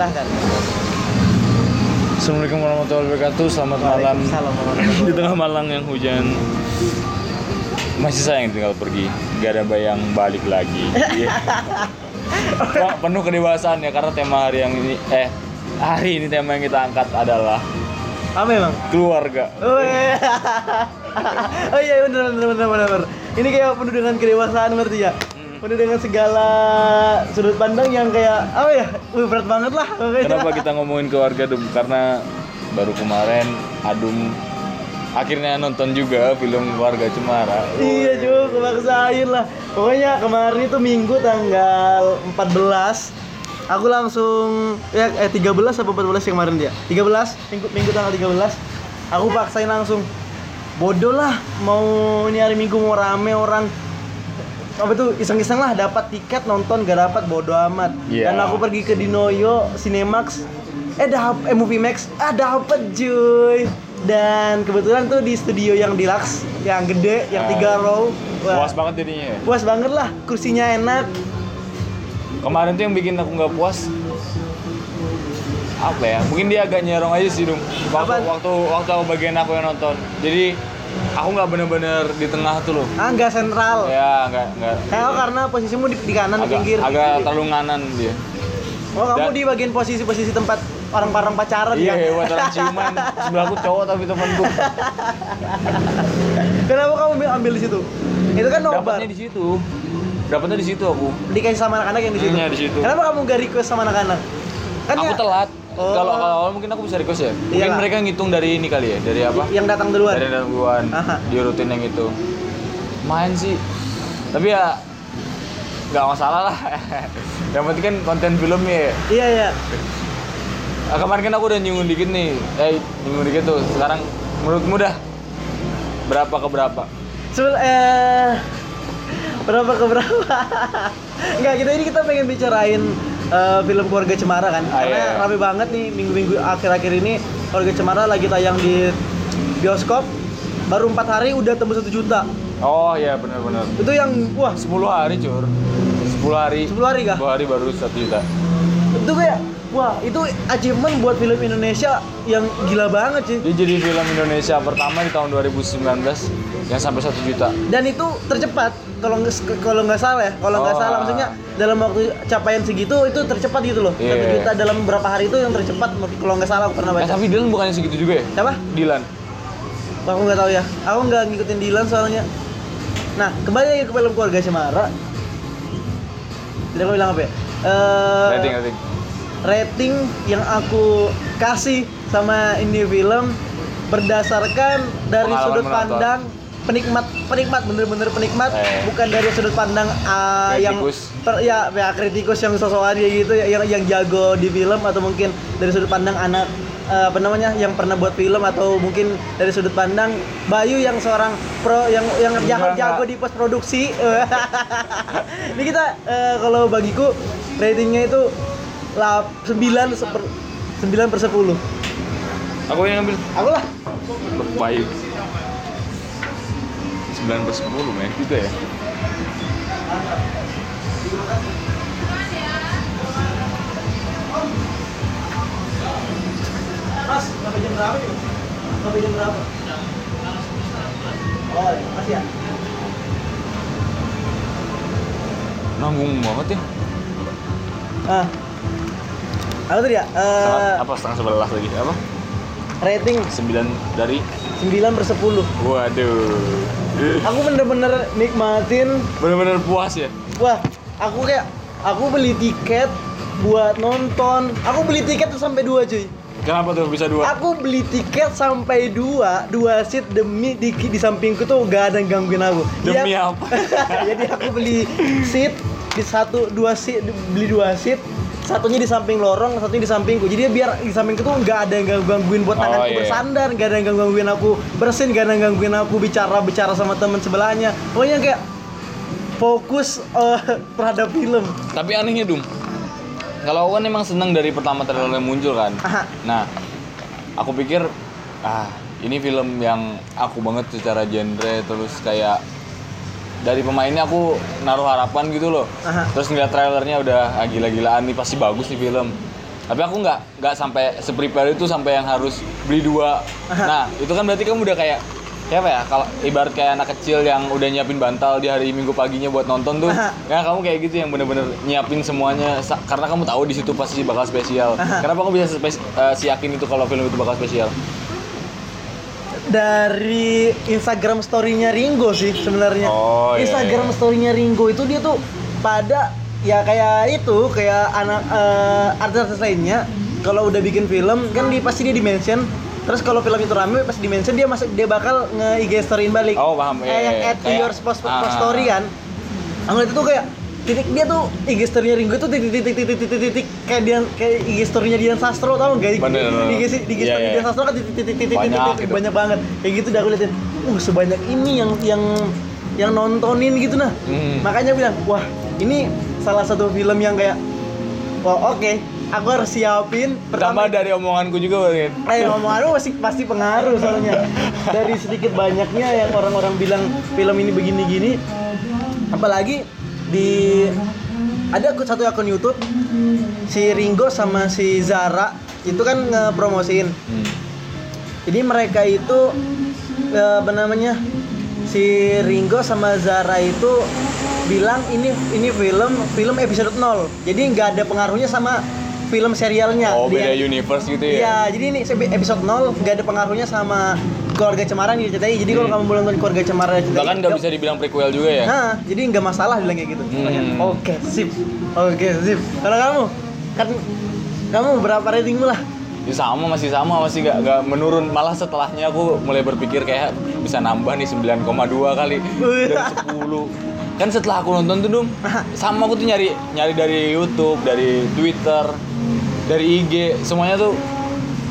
silahkan Assalamualaikum warahmatullahi wabarakatuh. Selamat malam. Di tengah malang yang hujan. Masih sayang tinggal pergi. Gak ada bayang balik lagi. Iya. Wah, penuh kedewasaan ya karena tema hari yang ini eh hari ini tema yang kita angkat adalah apa emang keluarga. Oh iya, oh iya benar benar benar. Ini kayak penuh dengan kedewasaan ngerti ya? Penuh dengan segala sudut pandang yang kayak apa ya? Wih, berat banget lah. pokoknya. Kenapa kita ngomongin keluarga Dum? Karena baru kemarin Adum akhirnya nonton juga film Keluarga Cemara. Iya juga kebaksain lah. Pokoknya kemarin itu Minggu tanggal 14 Aku langsung ya eh 13 apa 14 yang kemarin dia? 13 Minggu Minggu tanggal 13 Aku paksain langsung Bodoh lah mau ini hari Minggu mau rame orang apa tuh iseng-iseng lah dapat tiket nonton gak dapat bodoh amat Iya. dan aku pergi ke Dinoyo Cinemax eh dap eh Movie Max ah dapet cuy dan kebetulan tuh di studio yang deluxe yang gede yang Ah. tiga row Wah, Puas banget jadinya. ya? puas banget lah kursinya enak Kemarin tuh yang bikin aku nggak puas apa ya? Mungkin dia agak nyerong aja sih dong. Waktu Apaan? waktu waktu aku bagian aku yang nonton. Jadi aku nggak bener-bener di tengah tuh loh. ah nggak sentral Ya nggak nggak. kayak oh, karena posisimu di, di kanan agak, pinggir agak terlalu nganan dia. oh kamu Dan- di bagian posisi-posisi tempat orang-orang pacaran Iya, ya buat orang ciuman. Sebelahku cowok tapi temanku. kenapa kamu ambil, ambil di situ itu kan nobar Dapatnya di situ. Dapatnya di situ aku. dikasih sama anak-anak yang di situ. Iya, di situ. Kenapa kamu gak request sama anak-anak? Kan aku ya, telat. Oh. Kalau kalau awal mungkin aku bisa request ya. Mungkin Iyalah. mereka ngitung dari ini kali ya, dari apa? yang datang duluan. dari dalam duluan Aha. di rutin yang itu main sih tapi ya nggak masalah lah yang penting kan konten filmnya ya Iya iya. Ah, kemarin kan aku udah nyinggung dikit nih eh nyinggung dikit tuh sekarang menurutmu dah berapa ke berapa Sebel eh berapa ke berapa? Enggak, kita ini kita pengen bicarain eh, film Keluarga Cemara kan. Ah, Karena iya. rame banget nih minggu-minggu akhir-akhir ini Keluarga Cemara lagi tayang di bioskop. Baru empat hari udah tembus satu juta. oh iya benar-benar Itu yang wah 10 hari cur 10 hari 10 hari kah? 10 hari baru 1 juta itu kayak wah itu achievement buat film Indonesia yang gila banget sih. dia jadi film Indonesia pertama di tahun 2019 yang sampai 1 juta. Dan itu tercepat. Kalau nggak kalau nggak salah ya. Kalau nggak Oh. salah maksudnya dalam waktu capaian segitu itu tercepat gitu loh. Satu Iya. juta dalam berapa hari itu yang tercepat kalau nggak salah aku pernah eh baca tapi Dylan bukannya segitu juga ya? Siapa Dylan. Aku nggak tahu ya. Aku nggak ngikutin Dilan soalnya. Nah kembali lagi ke film keluarga Cemara tidak aku bilang apa ya? Eh, rating rating. rating yang aku kasih sama ini film berdasarkan dari Pengalaman sudut menonton. pandang penikmat penikmat bener-bener penikmat Eh. bukan dari sudut pandang ah, yang per- ya ya kritikus yang sosokan gitu ya, yang yang jago di film atau mungkin dari sudut pandang anak eh, apa namanya yang pernah buat film atau mungkin dari sudut pandang Bayu yang seorang pro yang yang jago, Enggak, jago di post produksi ini kita eh, kalau bagiku ratingnya itu lap, 9 seper 9 per 10 aku yang ngambil aku lah. Baik 9 per 10 men gitu ya Mas, sampai jam berapa ya? Sampai jam berapa? Oh, makasih ya. nanggung banget ya Ah. Apa tadi ya? Setengah- apa setengah sebelas lagi apa rating 9 dari 9 per 10 waduh Aku bener-bener nikmatin. Bener-bener puas ya? Wah, aku kayak Aku beli tiket buat nonton. Aku beli tiket tuh sampai dua cuy. Kenapa tuh bisa dua? Aku beli tiket sampai dua Dua seat demi di, di sampingku tuh gak ada yang gangguin aku. Demi Dia- apa? Jadi aku beli seat di satu dua seat beli dua seat satunya di samping lorong satunya di sampingku jadi biar di sampingku tuh nggak ada yang ganggu gangguin buat Oh, tanganku iya. bersandar nggak ada yang ganggu gangguin aku bersin nggak ada yang gangguin aku bicara bicara sama teman sebelahnya pokoknya kayak fokus eh, terhadap film tapi anehnya dum kalau aku kan emang seneng dari pertama trailer yang muncul kan Aha. nah aku pikir ah ini film yang aku banget secara genre terus kayak dari pemainnya aku naruh harapan gitu loh Aha. terus ngeliat trailernya udah ah, gila-gilaan nih pasti bagus nih film Tapi aku nggak nggak sampai seprepare itu sampai yang harus beli dua. Nah itu kan berarti kamu udah kayak kayak apa ya? Kalau ibarat kayak anak kecil yang udah nyiapin bantal di hari Minggu paginya buat nonton tuh, ya kamu kayak gitu yang bener-bener nyiapin semuanya karena kamu tahu di situ pasti bakal spesial. Kenapa kamu bisa spes- eh, si yakin itu kalau film itu bakal spesial? Dari Instagram story-nya Ringo sih sebenarnya. Oh, iya, Instagram iya. story-nya Ringo itu dia tuh pada ya kayak itu kayak anak eh, artis-artis lainnya kalau udah bikin film kan di pasti dia di mention terus kalau film itu rame pasti di mention dia masuk dia bakal nge IG storyin balik. Oh, paham. Kayak Iya, yang add to your post, post ah. story kan. Aku lihat itu kayak titik dia tuh IG story-nya Ringo tuh titik titik titik titik titik, kayak dia kayak IG story-nya Dian Sastro tau nggak? Bener, IG IG Iya, story iya. Dian Sastro kan titik titik titik titik Banyak gitu. banget kayak gitu dah aku liatin uh sebanyak ini yang yang yang nontonin gitu nah Hmm. makanya bilang wah ini salah satu film yang kayak wah oke aku harus siapin Pertama dari omonganku juga Bang. Eh omongan lu pasti pasti pengaruh soalnya dari sedikit banyaknya yang orang-orang bilang film ini begini gini apalagi di ada satu akun YouTube si Ringo sama si Zara itu kan ngepromosiin Hmm. jadi mereka itu eh, apa namanya si Ringo sama Zara itu bilang ini ini film film episode 0 jadi nggak ada pengaruhnya sama film serialnya Oh beda Dia- universe gitu ya? Iya, jadi ini episode 0 nggak ada pengaruhnya sama keluarga Cemara nih diceritain. Jadi kalau Hmm. kamu belum nonton keluarga Cemara diceritain. Bahkan nggak bisa dibilang prequel juga ya? Nah, jadi nggak masalah bilang kayak gitu. Hmm. Oke, sip. Oke, sip. Kalau kamu kan kamu berapa ratingmu lah? Ya sama masih sama masih gak, gak menurun malah setelahnya aku mulai berpikir kayak bisa nambah nih 9,2 kali dari 10 kan setelah aku nonton tuh dum sama aku tuh nyari nyari dari YouTube dari Twitter dari IG semuanya tuh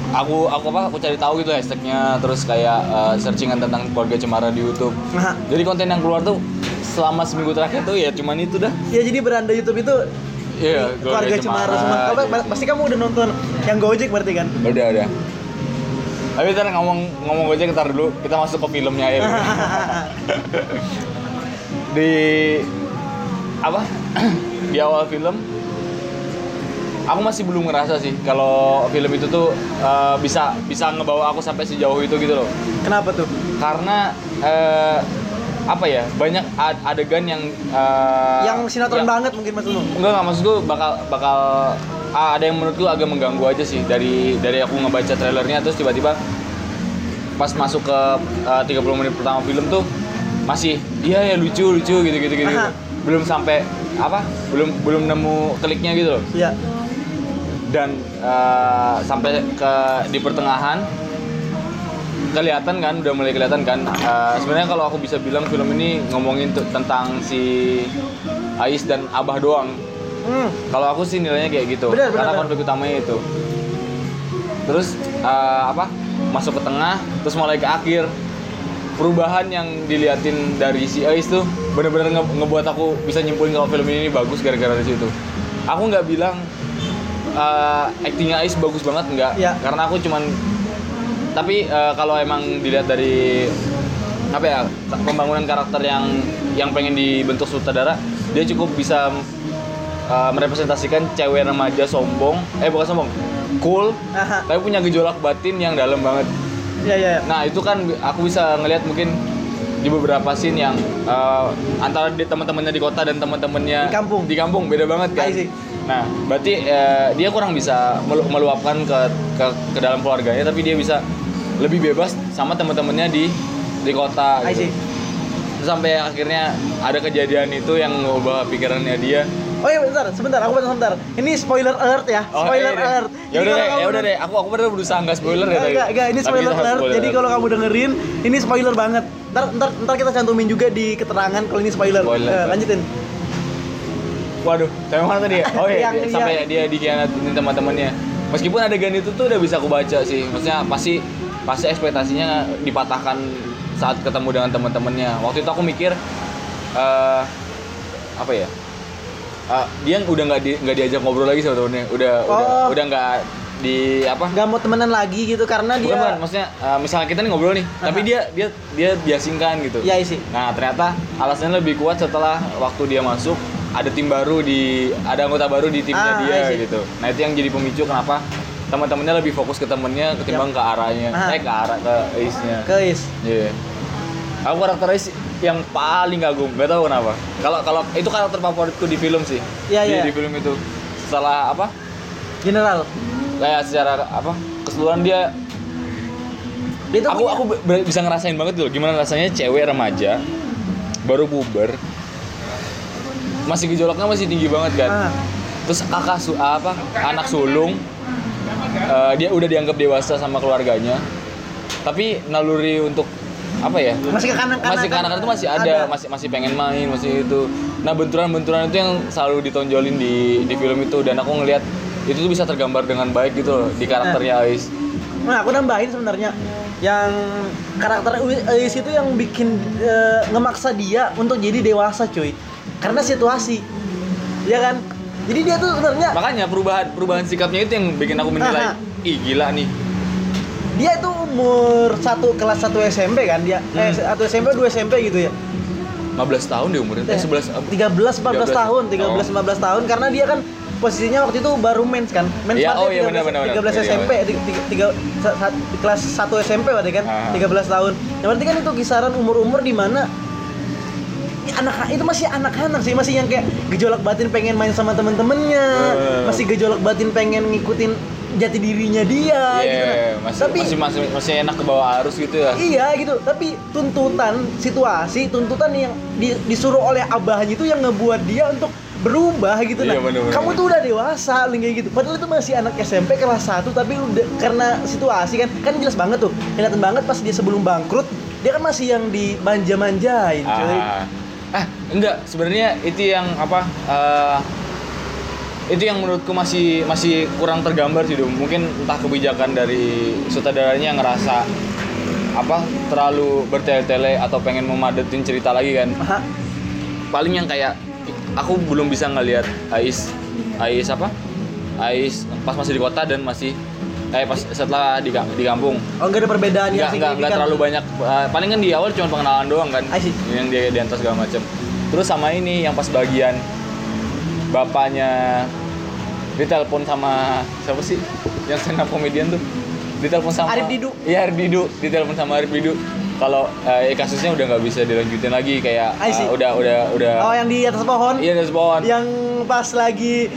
aku aku apa aku cari tahu gitu hashtagnya terus kayak eh, searchingan tentang keluarga cemara di YouTube Nah, jadi konten yang keluar tuh selama seminggu terakhir tuh ya cuman itu dah ya jadi beranda YouTube itu Iya, keluarga Cemara semua. Kamu, pasti kamu udah nonton yang Gojek berarti kan? Udah, udah. Tapi ntar ngomong ngomong Gojek ntar dulu, kita masuk ke filmnya ya. Di apa? Di awal film aku masih belum ngerasa sih kalau film itu tuh eh, bisa bisa ngebawa aku sampai sejauh itu gitu loh. Kenapa tuh? Karena eh, apa ya? Banyak ad- adegan yang eh, yang sinetron yang- banget mungkin maksudmu? Enggak enggak maksudku bakal bakal ah, ada yang menurutku agak mengganggu aja sih dari dari aku ngebaca trailernya terus tiba-tiba pas masuk ke uh, 30 menit pertama film tuh masih iya ya lucu lucu gitu gitu gitu. Aha. Belum sampai apa? Belum belum nemu kliknya gitu loh. Iya. Dan uh, sampai ke di pertengahan kelihatan kan udah mulai kelihatan kan uh, sebenarnya kalau aku bisa bilang film ini ngomongin tentang si Ais dan Abah doang Hmm. kalau aku sih nilainya kayak gitu, benar, karena konflik utamanya itu. Terus eh, apa? Masuk ke tengah, terus mulai ke akhir. Perubahan yang diliatin dari si Ais tuh bener-bener nge- ngebuat aku bisa nyimpulin kalau film ini bagus gara-gara dari situ. Aku nggak bilang eh, actingnya Ais bagus banget nggak, Iya. karena aku cuman tapi eh, kalau emang dilihat dari apa ya pembangunan karakter yang yang pengen dibentuk sutradara dia cukup bisa uh, merepresentasikan cewek remaja sombong eh bukan sombong cool Aha. tapi punya gejolak batin yang dalam banget Iya, iya. iya. nah itu kan aku bisa ngelihat mungkin di beberapa scene yang uh, antara di teman-temannya di kota dan teman-temannya Di kampung. di kampung beda banget kan see. Nah berarti uh, dia kurang bisa melu- meluapkan ke, ke ke dalam keluarganya tapi dia bisa lebih bebas sama teman-temannya di di kota gitu. Terus sampai akhirnya ada kejadian itu yang ngubah pikirannya dia Oh iya bentar, sebentar, aku bentar, sebentar. Ini spoiler alert ya, spoiler iya deh. alert. Ya udah deh, ya udah deh. Aku aku bener berusaha nggak spoiler ya Enggak, tadi. enggak, enggak, ini spoiler alert. spoiler Jadi kalau kamu dengerin, ini spoiler banget. Ntar, ntar, ntar kita cantumin juga di keterangan kalau ini spoiler. Spoiler. Eh, lanjutin. Waduh, sampai mana tadi ya? Oh iya, Yang- sampai yang- dia dikhianatin teman-temannya. Meskipun adegan itu tuh udah bisa aku baca sih. Maksudnya pasti pasti ekspektasinya dipatahkan saat ketemu dengan teman-temannya. Waktu itu aku mikir eh apa ya? Eh, dia udah nggak di, nggak diajak ngobrol lagi sama temennya. Udah udah Oh. udah nggak di apa? Gak mau temenan lagi gitu karena Bukan, dia. bukan, maksudnya eh, misalnya kita nih ngobrol nih, tapi dia dia dia diasingkan gitu. Ya isi. Nah ternyata alasannya lebih kuat setelah waktu dia masuk ada tim baru di ada anggota baru di timnya Ah, dia gitu nah itu yang jadi pemicu kenapa teman-temannya lebih fokus ke temennya ketimbang ke arahnya Ah. eh ke arah ke Ace-nya Guys, Iya. Aku karakter Ace yang paling kagum, gak tahu kenapa. Kalau kalau itu karakter favoritku di film sih. Iya, di, iya. di film itu. Setelah apa? general. Kayak secara apa? Keseluruhan dia Dia tuh aku punya- aku bisa ngerasain banget tuh gimana rasanya cewek remaja baru puber masih gejolaknya masih tinggi banget kan. Ah, Terus kakak su apa? Anak sulung eh, dia udah dianggap dewasa sama keluarganya. Tapi naluri untuk apa ya? masih kekanak-kanakan. masih kanak-kanak itu masih ada, masih masih pengen main masih itu nah benturan-benturan itu yang selalu ditonjolin di di film itu dan aku ngelihat itu tuh bisa tergambar dengan baik gitu loh di karakternya Ais Nah, aku nambahin sebenarnya yang karakter Ais itu yang bikin eh, ngemaksa dia untuk jadi dewasa, cuy. Karena situasi. Ya kan? Jadi dia tuh sebenarnya makanya perubahan perubahan sikapnya itu yang bikin aku menilai Aha. ih gila nih dia itu umur satu kelas 1 SMP kan dia. Eh, Hmm. satu SMP 2 SMP gitu ya. 15 tahun dia umurnya eh 11 apa? 13 14 13. tahun, 13 Oh. 15 tahun karena dia kan posisinya waktu itu baru mens kan. Mens berarti oh iya, benar, benar. 13 Iya, SMP, tiga, kelas 1 SMP berarti kan, Ah. 13 tahun. Nah, berarti kan itu kisaran umur-umur di mana ya, anak itu masih anak-anak sih, masih yang kayak gejolak batin pengen main sama temen-temennya, Eh. masih gejolak batin pengen ngikutin jati dirinya dia Iya, gitu. kan. masih, Tapi masih masih masih enak ke bawah arus gitu ya Iya gitu, tapi tuntutan situasi, tuntutan yang di- disuruh oleh abahnya itu yang ngebuat dia untuk berubah gitu Iya, nah. bener-bener. Kamu tuh udah dewasa kayak gitu. Padahal itu masih anak SMP kelas 1 tapi udah karena situasi kan kan jelas banget tuh. Kelihatan banget pas dia sebelum bangkrut, dia kan masih yang dimanja-manjain, cuy. Ah, ah enggak sebenarnya itu yang apa eh, itu yang menurutku masih masih kurang tergambar sih Dum. mungkin entah kebijakan dari sutradaranya yang ngerasa apa terlalu bertele-tele atau pengen memadetin cerita lagi kan Aha. paling yang kayak aku belum bisa ngelihat Ais Ais apa Ais pas masih di kota dan masih eh pas setelah di, di kampung Oh, enggak ada perbedaan nggak yang nggak nggak signifikan. terlalu banyak. Eh, paling kan di awal cuma pengenalan doang kan yang dia diantar segala macam terus sama ini yang pas bagian bapaknya ditelepon sama siapa sih? Yang stand up komedian tuh? Ditelepon sama Arif Didu. iya Arif Didu. Ditelepon sama Arif Didu. Kalau eh, kasusnya udah nggak bisa dilanjutin lagi kayak eh, udah udah udah Oh, yang di atas pohon. iya dari pohon. Yang pas lagi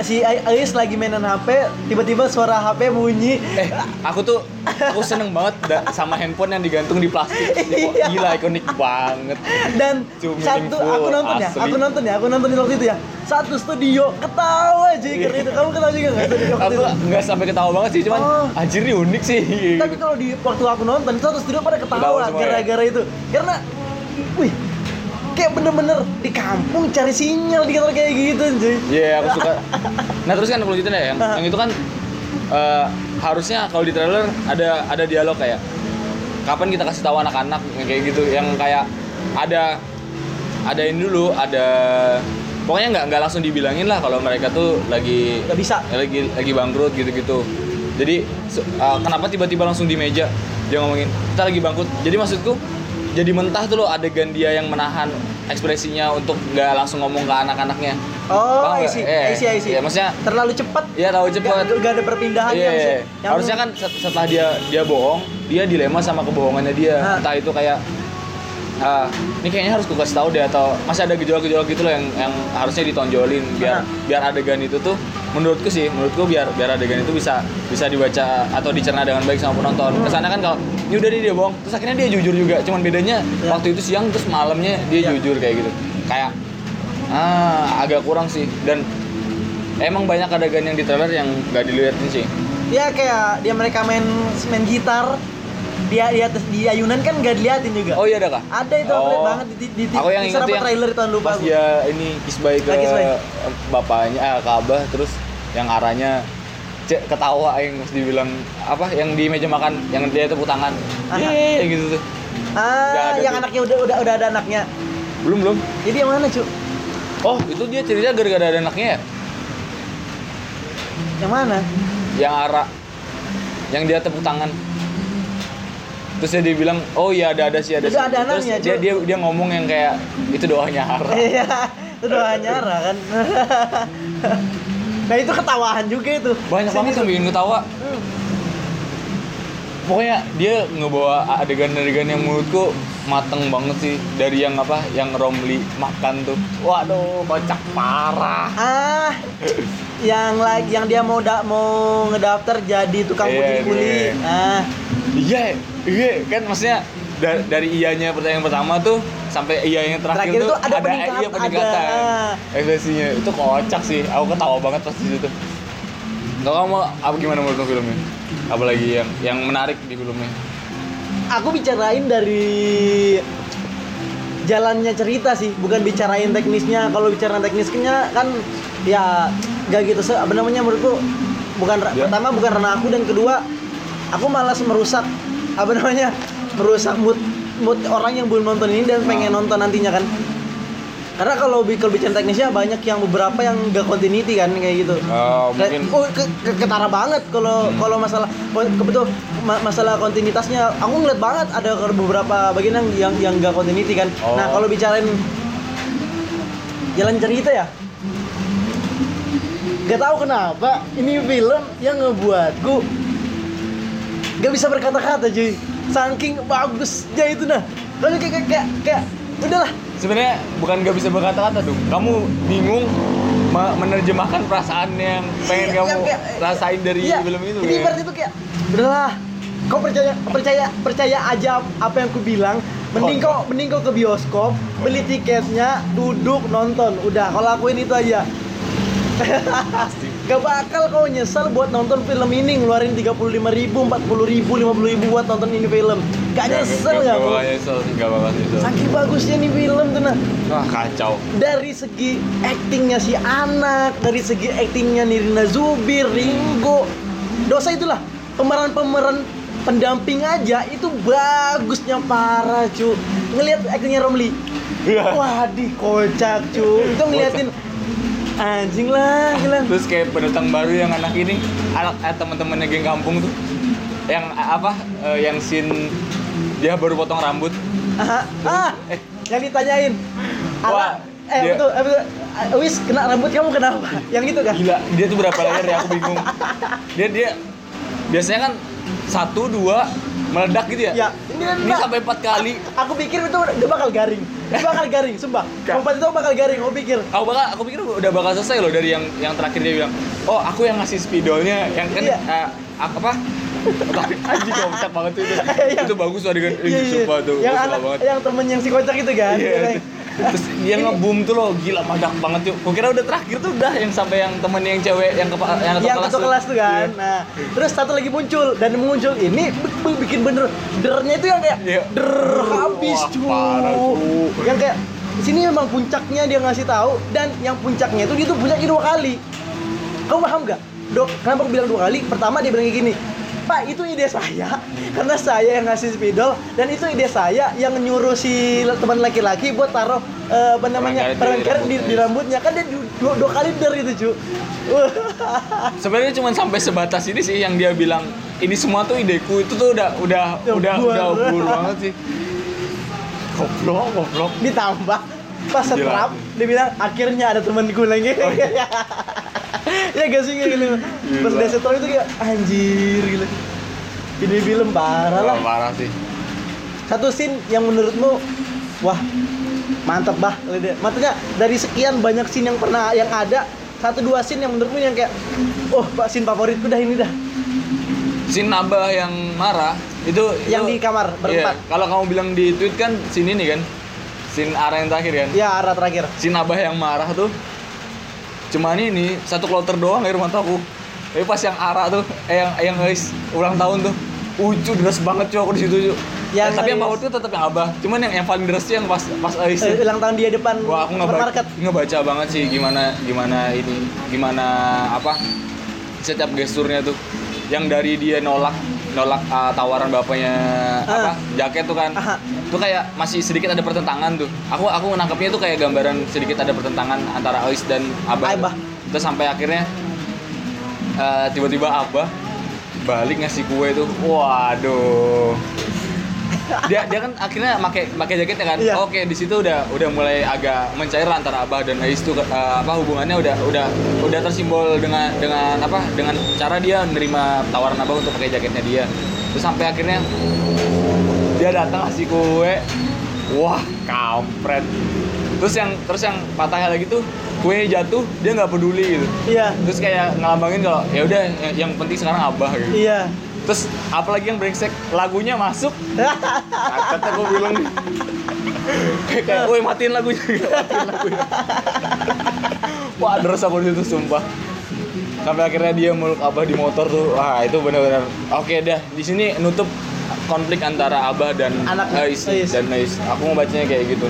si Ais lagi mainan HP, tiba-tiba suara HP bunyi. Eh, aku tuh aku seneng banget sama handphone yang digantung di plastik. Iya. Gila ikonik banget. dan satu meaningful, aku nonton ya aku nonton ya aku nonton di waktu itu ya satu studio ketawa aja karena itu kamu ketawa juga nggak studio waktu Aku itu nggak sampai ketawa banget sih, cuman Oh. anjir ini unik sih. tapi kalau di waktu aku nonton satu studio pada Ketawa ya? gara-gara itu karena wih kayak bener-bener di kampung cari sinyal di kantor kayak gitu cuy Iya, aku suka. Nah, terus kan lanjutin ya yang yang itu kan eh, harusnya kalau di trailer ada ada dialog kayak kapan kita kasih tahu anak-anak kayak gitu yang kayak ada ada ini dulu ada pokoknya nggak nggak langsung dibilangin lah kalau mereka tuh lagi nggak bisa lagi lagi bangkrut gitu-gitu. Jadi uh, kenapa tiba-tiba langsung di meja dia ngomongin kita lagi bangkrut. Jadi maksudku jadi mentah tuh loh adegan dia yang menahan ekspresinya untuk nggak langsung ngomong ke anak-anaknya. oh Paham isi Eh, isi isi iya, maksudnya terlalu cepat Iya tahu cepet. Gak, gak ada perpindahan Iya, yang, iya. yang harusnya kan set- setelah dia dia bohong, dia dilema sama kebohongannya dia. Hah. Entah itu kayak ah, ini kayaknya harus gue kasih tahu deh atau masih ada gejolak-gejolak gitu loh yang yang harusnya ditonjolin biar Hah. biar adegan itu tuh menurutku sih menurutku biar biar adegan itu bisa bisa dibaca atau dicerna dengan baik sama penonton. Hmm. Ke sana kan kalau ini udah dia bohong, terus akhirnya dia jujur juga. Cuman bedanya Ya. waktu itu siang terus malamnya dia Ya. jujur kayak gitu. Kayak ah agak kurang sih dan emang banyak adegan yang di trailer yang nggak dilihatin sih. dia kayak dia mereka main main gitar dia di atas di ayunan kan gak diliatin juga Oh iya ada kah? ada itu aku Oh. banget di, di, di Aku yang apa yang trailer itu lupa pas aku. dia ini kisbay ke Ah, bapaknya ah, ke abah terus yang arahnya cek ketawa yang mesti dibilang apa yang di meja makan yang dia tepuk tangan Aha. Yeay, gitu tuh Nggak ah yang tuh. anaknya udah udah udah ada anaknya belum belum jadi yang mana cu oh itu dia cerita gara-gara ada anaknya ya yang mana yang arah yang dia tepuk tangan terus dia dibilang oh iya ada ada sih ada sih. ada terus anaknya, dia dia dia ngomong yang kayak itu doanya Hara iya itu doa nyara kan. Nah itu ketawaan juga itu. Banyak Sini banget yang bikin ketawa. Hmm. pokoknya dia ngebawa adegan-adegan yang menurutku mateng banget sih. Dari yang apa? Yang Romli makan tuh. Waduh kocak parah. Ah yang lagi yang dia mau da mau ngedaftar jadi tukang Iya, putih kuli iya. ah iya iya kan maksudnya da- dari iyanya pertanyaan pertama tuh sampai iya yang terakhir, Terakhir tuh tuh ada peningkat- iya peningkatan. ada. ekspresinya itu kocak sih. Aku ketawa banget pas di situ. Kalau kamu apa gimana menurut filmnya? Apalagi yang yang menarik di filmnya? Aku bicarain dari jalannya cerita sih bukan bicarain teknisnya. Kalau bicara teknisnya kan ya gak gitu se apa namanya menurutku bukan Ya. pertama bukan karena aku dan kedua aku malas merusak apa namanya merusak mood mood orang yang belum nonton ini dan pengen Ah. nonton nantinya kan. Karena kalau bi- kalau bicara teknisnya banyak yang beberapa yang gak continuity kan kayak gitu. Oh, mungkin. oh, ke, ke- ketara banget kalau kalau masalah kon- ke- betul ma- masalah kontinuitasnya aku ngeliat banget ada beberapa bagian yang yang yang gak continuity kan. Oh. nah kalau bicarain jalan cerita ya. Gak tahu kenapa ini film yang ngebuatku gak bisa berkata-kata cuy. Saking bagusnya itu nah. Lalu kayak kayak kayak, kayak udahlah. Sebenarnya bukan gak bisa berkata-kata dong. Kamu bingung me- menerjemahkan perasaan yang pengen Iya, kamu yang kayak- rasain dari Iya, film itu Ini ibarat itu kayak udahlah kau percaya percaya percaya aja apa yang ku bilang. Mending Oh. kau mending kau ke bioskop beli tiketnya duduk nonton. Udah kau lakuin itu aja Gak bakal kau nyesal buat nonton film ini ngeluarin 35 ribu, 40 ribu, 50 ribu buat nonton ini film Gak nyesel gak, gak bakal kau? nyesel gak bakal nyesel Saking bagusnya nih film tuh nah wah kacau dari segi aktingnya si anak, dari segi aktingnya Nirina Zubir, Ringo, dosa itulah pemeran-pemeran pendamping aja itu bagusnya parah cu. Ngelihat aktingnya Romli, Iya. wah di kocak cu. Itu ngeliatin anjing lah, gila. terus kayak pendatang baru yang anak ini anak eh, teman-temannya geng kampung tuh yang eh, apa eh, yang scene dia baru potong rambut Ah, ah, eh yang ditanyain. Wah, eh dia- betul, eh, betul. Ah, Wis kena rambut kamu kenapa? Yang itu kan? gila dia tuh berapa layer ya aku bingung dia dia biasanya kan satu dua meledak gitu ya Ya, ini, ini sampai empat kali Aku pikir itu dia bakal garing. Dia bakal garing, sumpah. Kompas itu bakal garing, aku pikir. aku bakal aku pikir udah bakal selesai loh dari yang yang terakhir dia bilang oh aku yang ngasih spidolnya yang kan Iya. eh, apa anjing kocak banget itu Iya. itu bagus tuh adegan Iya, eh, sumpah tuh yang anak, banget yang temen yang si kocak itu kan. Iya. Yang- Terus dia nge-boom tuh loh, gila madak banget yuk. Kok kira udah terakhir tuh udah yang sampai yang temen yang cewek yang ke yang yang ketua kelas tuh kan. Iya. Nah, terus satu lagi muncul dan muncul ini bikin bener dernya itu yang kayak Iya. der habis cu. Yang kayak sini memang puncaknya dia ngasih tahu dan yang puncaknya itu dia tuh puncaknya dua kali. Kamu paham gak? Dok, kenapa aku bilang dua kali? Pertama dia bilang kayak gini, Pak itu ide saya karena saya yang ngasih spidol dan itu ide saya yang nyuruh si teman laki-laki buat taruh eh, apa namanya Permen karet di di, rambutnya kan dia du- dua, dua kali der itu cu. Sebenarnya cuma sampai sebatas ini sih yang dia bilang ini semua tuh ideku itu tuh udah udah Ya, udah buar. udah bur banget sih. Goblok, goblok. ditambah pas setrap dia bilang akhirnya ada temanku lagi. Ya gak sih kayak gitu. Pas dia setrap itu kayak anjir gitu. Ini film parah lah. parah sih. satu scene yang menurutmu wah mantep bah. Maksudnya dari sekian banyak scene yang pernah yang ada satu dua scene yang menurutmu yang kayak oh pak scene favoritku dah ini dah. Si Nabah yang marah itu yang itu- di kamar Iya, berempat kalau kamu bilang di tweet kan sini nih kan. Sin arah yang terakhir kan. ya arah terakhir si Nabah yang marah tuh cuman ini satu kloter doang dari mataku tapi pas yang Ara tuh eh yang yang guys ulang tahun tuh Ucu deras banget cuy aku di situ cuy. Yang Eh, tapi yang favorit tuh tetap yang Abah. Cuman yang yang paling deras yang pas pas Ais. Eh, ulang tahun dia depan Wah, aku supermarket ngebaca banget sih gimana gimana ini gimana apa setiap gesturnya tuh yang dari dia nolak nolak uh, tawaran bapaknya apa Ah. jaket tuh kan Aha. tuh kayak masih sedikit ada pertentangan tuh aku aku nangkepnya tuh kayak gambaran sedikit ada pertentangan antara Ais dan Abah Abah. terus sampai akhirnya uh, tiba-tiba Abah balik ngasih kue tuh waduh dia dia kan akhirnya pakai pakai jaketnya kan? Iya. oke di situ udah udah mulai agak mencair lah antara abah dan Ais tuh eh, apa hubungannya udah udah udah tersimbol dengan dengan apa dengan cara dia menerima tawaran abah untuk pakai jaketnya dia. Terus sampai akhirnya dia datang kasih kue. Wah kampret. Terus yang terus yang patahnya lagi tuh kue jatuh dia nggak peduli gitu. Iya. Terus kayak ngelambangin kalau ya udah yang, yang penting sekarang abah gitu. Iya terus apalagi yang brengsek lagunya masuk. Kata gue bilang. Kayak kayak woi matiin lagunya. Matiin lagunya. Wah terus aku di situ sumpah. Sampai akhirnya dia meluk abah di motor tuh. Wah itu benar-benar. Oke dah. Di sini nutup konflik antara abah dan Anaknya, Ais Ais. dan Ais aku mau bacanya kayak gitu.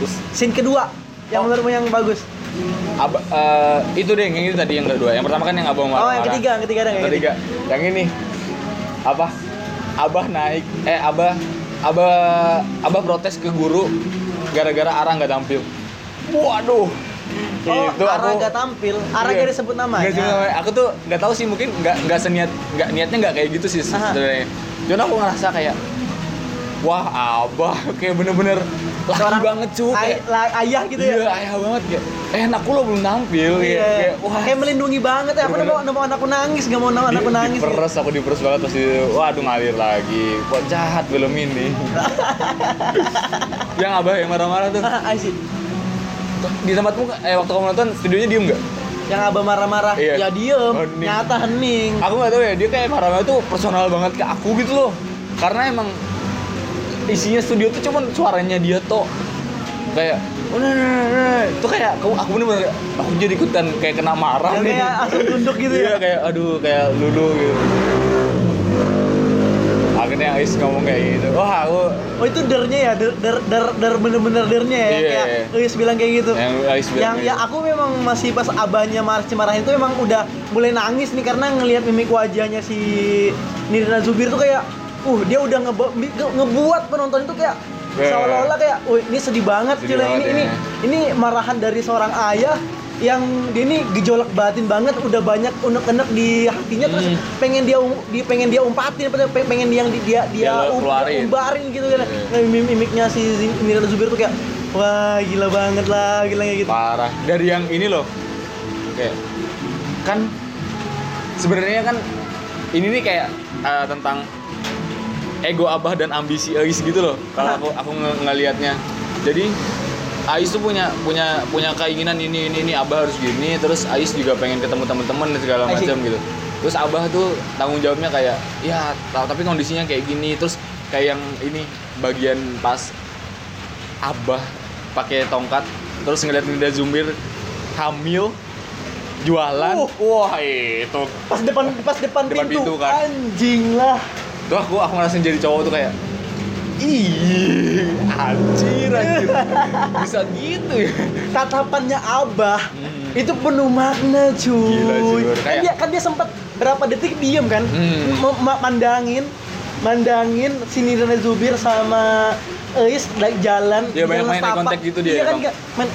Terus scene kedua yang Oh. menurutmu yang bagus abah eh, itu deh yang ini tadi yang kedua. Yang pertama kan yang abah marah oh yang ketiga yang ketiga ada yang ketiga. yang ini. Apa? Abah naik. Eh abah abah abah protes ke guru gara-gara Ara nggak tampil. Waduh. Oh, itu Ara aku gak tampil, Ara Iya. gak disebut namanya. Nggak disebut namanya. aku tuh nggak tahu sih mungkin nggak nggak seniat nggak niatnya nggak kayak gitu sih sebenarnya. Cuman aku ngerasa kayak wah abah kayak bener-bener laki Seorang banget cu ay- kayak ayah gitu iya ya. ayah banget kayak eh anakku lo belum kayak, Iya. kayak wah Kayak melindungi banget ya. Aku udah mau, mau anakku nangis, gak mau nama anakku Di- nangis. diperes aku diperes banget pasti waduh ngalir lagi kok jahat film ini yang abah yang marah-marah tuh Ah, di tempatmu eh waktu kamu nonton studionya diem nggak Yang abah marah-marah, Iya. ya diem, Oh, hening. nyata hening. aku nggak tahu ya dia kayak marah-marah tuh personal banget ke aku gitu loh karena emang isinya studio tuh cuman suaranya dia tuh kayak "Oh, nah, nah, nah, nah." itu kayak aku aku bener-bener aku jadi ikutan kayak kena marah nih kayak langsung tunduk gitu iya ya. kayak aduh kayak lulu gitu akhirnya Ais ngomong kayak gitu wah aku Oh itu dernya ya, der der der, der bener-bener dernya ya. Iya. Kayak Luis bilang kayak gitu. yang Ais bilang yang ya gitu. aku memang masih pas abahnya marah marahin itu memang udah mulai nangis nih karena ngelihat mimik wajahnya si Nirina Zubir tuh kayak uh dia udah ngebe- nge- ngebuat penonton itu kayak Iya. seolah-olah kayak wih ini sedih banget Sedih gila banget ini ya. ini. ini marahan dari seorang ayah yang dia ini gejolak batin banget udah banyak unek-unek di hatinya terus Hmm. pengen dia di pengen dia umpatin pengen dia yang di- dia dia, Dia um- umbarin gitu kan. Mim- mimiknya si Nirina Zubir tuh kayak wah gila banget lah gila kayak gitu. Parah. Dari yang ini loh. Kayak kan sebenarnya kan ini nih kayak eh, tentang ego abah dan ambisi Ais gitu loh. Kalau aku aku nge- ngelihatnya. Jadi Ais tuh punya punya punya keinginan ini ini ini abah harus gini. Terus Ais juga pengen ketemu teman-teman dan segala macam gitu. Terus abah tuh tanggung jawabnya kayak ya ta- tapi kondisinya kayak gini. Terus kayak yang ini bagian pas abah pakai tongkat terus ngeliat Nida Zumbir hamil jualan. Uh. wah itu. Pas depan pas depan, Depan pintu, pintu kan. anjing lah tuh aku aku ngerasain jadi cowok tuh kayak ih anjir anjir. Bisa gitu ya. Tatapannya abah. Hmm. itu penuh makna cuy. Gila, kan dia kan dia sempat berapa detik diem kan? Hmm. M- mandangin mandangin si Nirina Zubir sama Eis like jalan Dia banyak main contact gitu dia, iya kan Bang. kayak main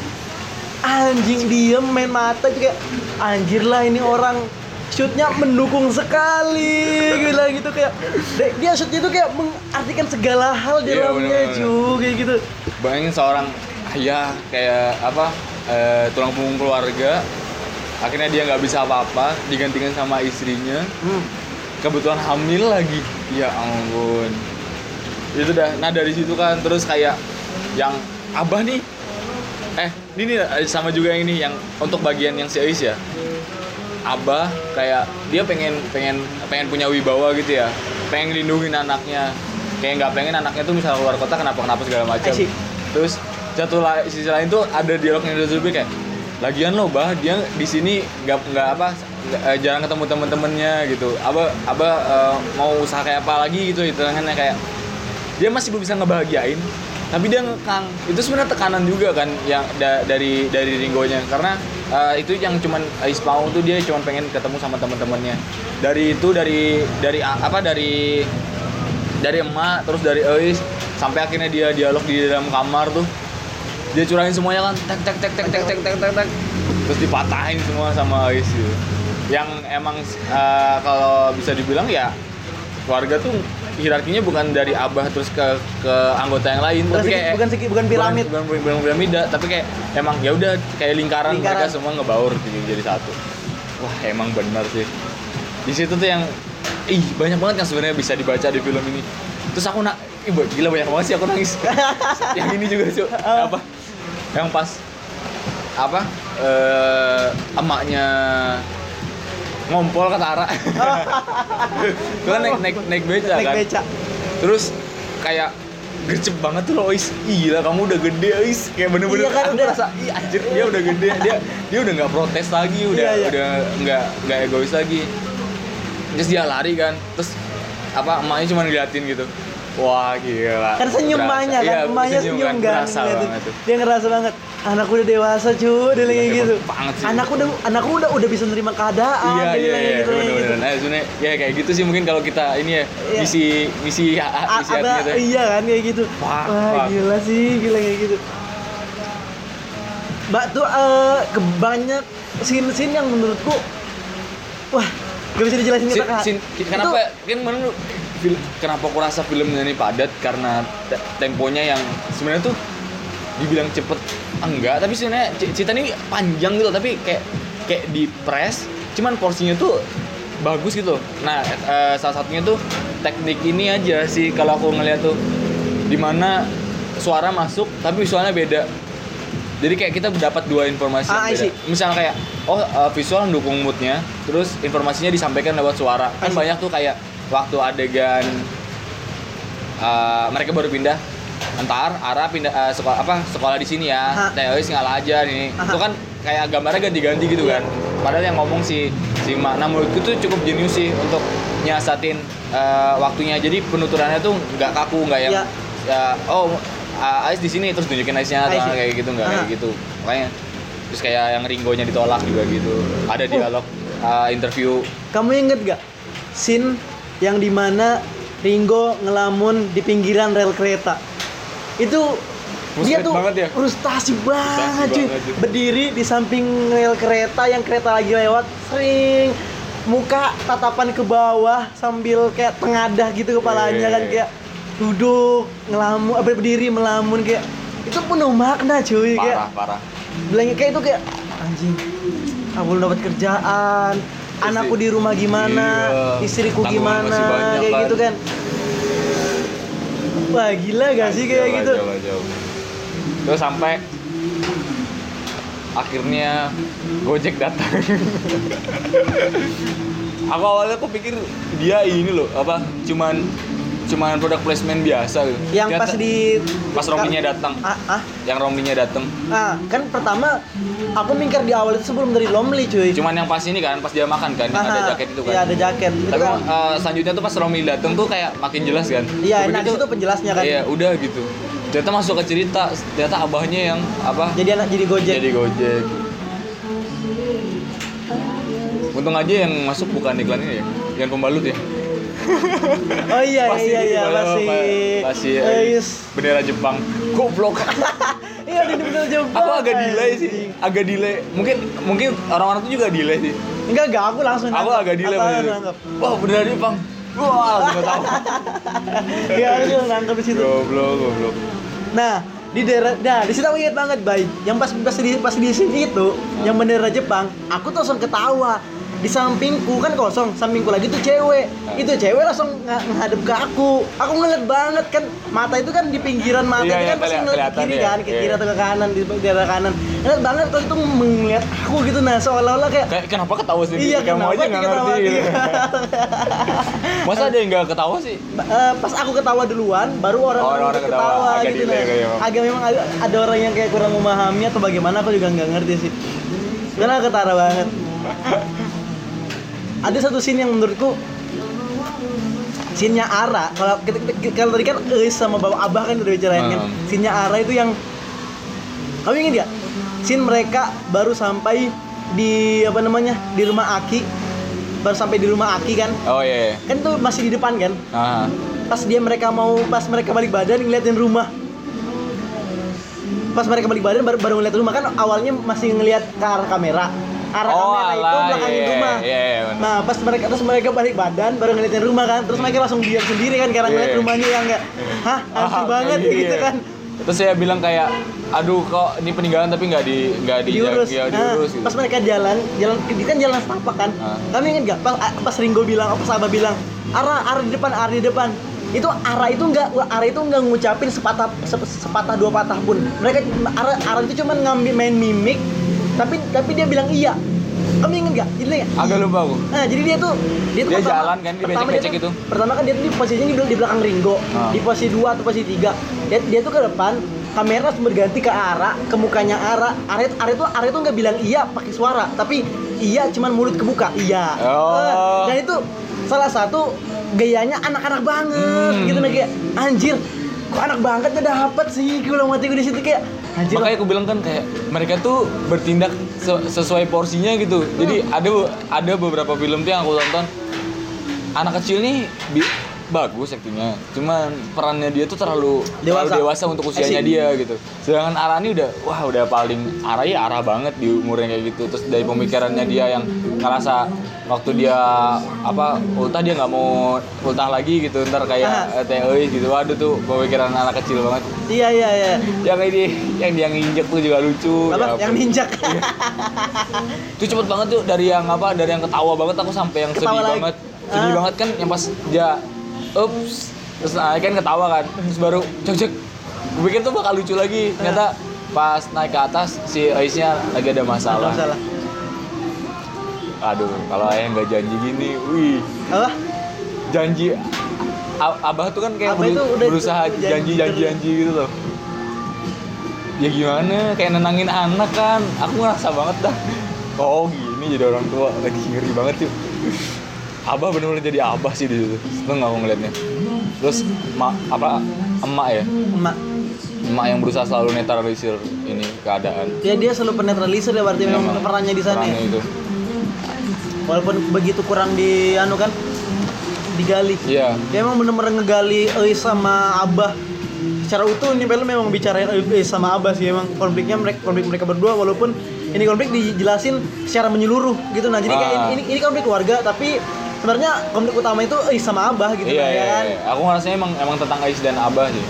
anjing diem main mata kayak anjir lah ini orang shootnya mendukung sekali gila gitu kayak dia- dia shootnya itu kayak mengartikan segala hal di Iya, dalamnya cuy kayak gitu. Bayangin seorang ayah kayak apa eh, tulang punggung keluarga akhirnya dia nggak bisa apa-apa digantikan sama istrinya. Hmm. kebetulan hamil lagi. Ya ampun. Itu dah nah dari situ kan terus kayak yang abah nih. Eh ini nih sama juga yang ini yang untuk bagian yang si Ais ya abah kayak dia pengen pengen pengen punya wibawa gitu ya. Pengen lindungin anaknya. Kayak nggak pengen anaknya tuh misalnya keluar kota kenapa kenapa segala macam. Terus satu la- sisi lain tuh ada dialognya dari Zulbi kayak lagian lo bah dia di sini nggak nggak apa nggak- eh, jarang ketemu temen-temennya gitu. Abah abah eh, mau usaha kayak apa lagi? Gitu hitungannya kayak dia masih belum bisa ngebahagiain tapi dia ngekang. Itu sebenarnya tekanan juga kan yang da- dari dari Ringonya. Karena eh, itu yang cuman Ais mau tuh dia cuman pengen ketemu sama teman-temannya dari itu dari dari apa dari dari emak terus dari Ais sampai akhirnya dia dialog di dalam kamar tuh. Dia curahin semuanya kan tek tek tek tek tek tek tek tek tek. Terus dipatahin semua sama Ais gitu. Yang emang eh, kalau bisa dibilang ya keluarga tuh hierarkinya bukan dari abah terus ke ke anggota yang lain bukan tapi segi, kayak bukan segi, bukan piramid. Bukan, bukan, bukan piramida tapi kayak emang ya udah kayak lingkaran, Lingkaran. mereka semua ngebaur jadi, jadi satu. Wah emang benar sih. Di situ tuh yang ih banyak banget yang sebenarnya bisa dibaca di film ini. Terus aku nak ih boy, gila banyak banget sih aku nangis. Yang ini juga cuy Oh. apa? Yang pas apa eh emaknya ngompol ke Tara. Kan naik naik naik beca naik kan. beca. Terus kayak gercep banget tuh loh Is gila kamu udah gede Is kayak bener-bener Iya kan, aku udah. merasa ih anjir dia udah gede. Dia dia udah nggak protes lagi udah Iya, iya. udah nggak nggak egois lagi. Terus dia lari kan. Terus apa emaknya cuma ngeliatin gitu wah gila. Kan senyum emaknya kan? Iya, emaknya senyum kan? berasa ngeliatin. banget tuh. Dia ngerasa banget anakku udah dewasa cuy dia lagi Hebat gitu. banget sih. anakku udah anakku udah udah bisa nerima keadaan iya iya iya gitu, gitu. nah sebenarnya ya kayak gitu sih mungkin kalau kita ini ya Iya. misi misi misi ada hati gitu iya kan kayak gitu. Wah, gila sih gila kayak gitu. Mbak tuh eh, kebanyak scene-scene yang menurutku wah gak bisa dijelasin Sin, kata sin, kenapa? Kan menurut film kenapa aku rasa filmnya ini padat? Karena te- temponya yang sebenarnya tuh dibilang cepet enggak. Tapi sebenarnya cerita ini panjang gitu tapi kayak kayak di press cuman porsinya tuh bagus gitu nah eh, salah satunya tuh teknik ini aja sih kalau aku ngeliat tuh di mana suara masuk tapi visualnya beda. Jadi kayak kita dapat dua informasi Ah, beda. Misalnya kayak oh uh, visual mendukung moodnya, terus informasinya disampaikan lewat suara. Kan banyak tuh kayak waktu adegan uh, mereka baru pindah antar arah pindah uh, sekolah apa sekolah di sini ya. Teois ngalah aja nih. Aha. Itu kan kayak gambarnya ganti-ganti gitu kan. Padahal yang ngomong si si makna menurutku tuh cukup jenius sih untuk nyiasatin uh, waktunya. Jadi penuturannya tuh nggak kaku, nggak yang ya oh uh, Ais di sini terus tunjukin Aisnya atau see. kayak gitu nggak kayak gitu makanya terus kayak yang Ringo-nya ditolak juga gitu ada Oh. dialog uh, interview kamu inget gak scene yang di mana Ringo ngelamun di pinggiran rel kereta itu dia Frustrat tuh banget ya? frustasi banget cuy cuy. berdiri di samping rel kereta yang kereta lagi lewat sering muka tatapan ke bawah sambil kayak tengadah gitu kepalanya Iya, iya, kan iya. kayak duduk ngelamun apa berdiri melamun kayak itu penuh makna cuy kayak parah parah bilangnya kayak itu kayak anjing aku belum dapat kerjaan anakku di rumah gimana Iya. istriku Tanggungan gimana kayak kan. gitu kan wah gila gak sih kayak gitu jauh, jauh. terus sampai akhirnya Gojek datang aku awalnya aku pikir dia ini loh apa cuman cuman produk placement biasa gitu. yang Ternyata pas di pas Romlinya datang ah, ah, yang Romlinya datang ah, kan pertama aku mikir di awal itu sebelum dari Lomli cuy cuman yang pas ini kan pas dia makan kan yang ada jaket itu kan iya ada jaket Tapi kan eh, selanjutnya tuh pas Romi dateng tuh kayak makin jelas kan. iya pikir itu penjelasnya kan Iya, udah gitu. Ternyata masuk ke cerita, ternyata abahnya yang apa? jadi anak jadi gojek Jadi Gojek. Untung aja yang masuk bukan iklan ini ya, yang pembalut ya. oh iya Pasti iya iya Eh, eh, yes. bendera Jepang. Goblok. iya di bener Jepang Aku agak delay sih, agak delay. Mungkin mungkin orang-orang tuh juga delay sih. enggak enggak aku langsung Aku agak delay. Wah, bendera Jepang. Wah, langsung tahu. Iya, aku nangkep di situ. Goblok, goblok. Nah, di daerah, nah di situ aku ingat banget, Bay. Yang pas pas di pas di sini itu, yang bendera Jepang, aku tuh langsung ketawa. Di sampingku kan kosong, sampingku lagi tuh cewek. Itu cewek langsung ng- ngadep ke aku. Aku ngeliat banget kan, mata itu kan di pinggiran mata Iya, itu iya, kan pasti ngeliat ke kiri ya. kan, ke kiri Iya. atau ke kanan di daerah kanan. Ngeliat banget kalau itu melihat aku gitu nah, seolah-olah kayak Kayak kenapa ketawa sendiri? Iya, Kamu kenapa aja nggak ketawa ngerti. gitu. dia? Masa ada yang nggak ketawa sih? Eh, pas aku ketawa duluan, baru orang-orang Orang-orang ikut ketawa. ketawa, Agak gitu delay nah. Agak memang ada, ada orang yang kayak kurang memahami atau bagaimana aku juga nggak ngerti sih. Karena ketara banget. ada satu scene yang menurutku scene-nya Ara. Kalau kalau tadi kan Eus sama bapak abah kan udah bicarain kan? Hmm. scene-nya Ara itu yang kamu ingat ya scene mereka baru sampai di apa namanya di rumah Aki. Baru sampai di rumah Aki kan? Oh iya. kan itu masih di depan kan? Ah. pas dia mereka mau pas mereka balik badan ngeliatin rumah. Pas mereka balik badan baru, baru ngeliat rumah. Kan awalnya masih ngeliat ke arah kamera arah Oh, kamera itu alah, belakangin iya, rumah. iya, iya, benar. nah, pas mereka terus mereka balik badan baru ngeliatin rumah kan. Terus mereka langsung diam sendiri kan karena ngeliat Iya. rumahnya yang enggak hah, asli Ah, banget iya. gitu kan. Terus saya bilang kayak, aduh kok ini peninggalan tapi nggak di nggak di diurus. ya, Nah, diurus gitu. pas mereka jalan, jalan ini kan jalan setapak kan. Ah. Kami inget gak? Pas, pas Ringo bilang, pas Abah bilang, arah arah di depan, arah di depan. Itu arah itu enggak arah itu enggak ngucapin sepatah sep- sepatah dua patah pun. Mereka arah arah itu cuma ngambil main mimik, tapi tapi dia bilang iya. Kamu inget gak? Ini Agak lupa aku. Nah, jadi dia tuh dia tuh Dia jalan kan, pertama becek-becek tuh- gitu. Pertama kan dia tuh di posisinya di, bel- di belakang Ringo, Ah. di posisi 2 atau posisi 3. Dia, dia tuh ke depan, kamera harus berganti ke arah, ke mukanya arah. Arah itu arah itu arah itu nggak bilang iya pakai suara, tapi iya cuman mulut kebuka. Iya. Oh. Dan itu salah satu gayanya anak-anak banget Hmm. gitu nah kayak anjir kok anak banget gak dapet sih gue mati gue di situ kayak anjir Makanya aku bilang kan kayak mereka tuh bertindak se- sesuai porsinya gitu. Jadi Hmm. ada ada beberapa film tuh yang aku tonton anak kecil nih bi- bagus aktingnya. Cuman perannya dia tuh terlalu Dewasa. terlalu dewasa untuk usianya Asik. dia gitu. Sedangkan Arani udah wah udah paling arah ya arah banget di umurnya kayak gitu. Terus dari pemikirannya dia yang ngerasa waktu dia apa ultah dia nggak mau ultah lagi gitu ntar kayak TOI gitu waduh tuh pemikiran anak kecil banget iya iya iya yang ini yang dia nginjek tuh juga lucu apa Ya yang ampun. ninjak itu cepet banget tuh dari yang apa dari yang ketawa banget aku sampai yang Ketawa sedih lagi. banget sedih Ah. banget kan yang pas dia ups. Terus naik kan ketawa kan. Terus baru cek cek. Gue pikir tuh bakal lucu lagi. Ternyata pas naik ke atas si Aisnya lagi ada masalah. Salah aduh kalau ayah nggak janji gini wih. Apa? Janji abah tuh kan kayak beru- itu udah berusaha janji janji janji terus. janji gitu loh. Ya gimana? Kayak nenangin anak kan. Aku ngerasa banget dah. Oh gini jadi orang tua. Lagi ngeri banget yuk abah bener-bener jadi abah sih di situ seneng aku ngeliatnya. Terus ma apa emak ya? Emak. Emak yang berusaha selalu netralisir ini keadaan. Ya dia selalu penetralisir ya berarti memang Emang perannya di sana perannya ya. itu. Walaupun begitu kurang di anu kan digali. Iya. Dia emang bener-bener ngegali Eis sama Abah. Secara utuh ini film memang bicarain Eis sama Abah sih emang konfliknya mereka konflik mereka berdua walaupun ini konflik dijelasin secara menyeluruh gitu. Nah jadi kayak Ah. ini ini konflik keluarga tapi sebenarnya konflik utama itu Eis sama Abah gitu iya, nah, iya, ya kan? iya. aku ngerasanya emang emang tentang Ais dan abah sih.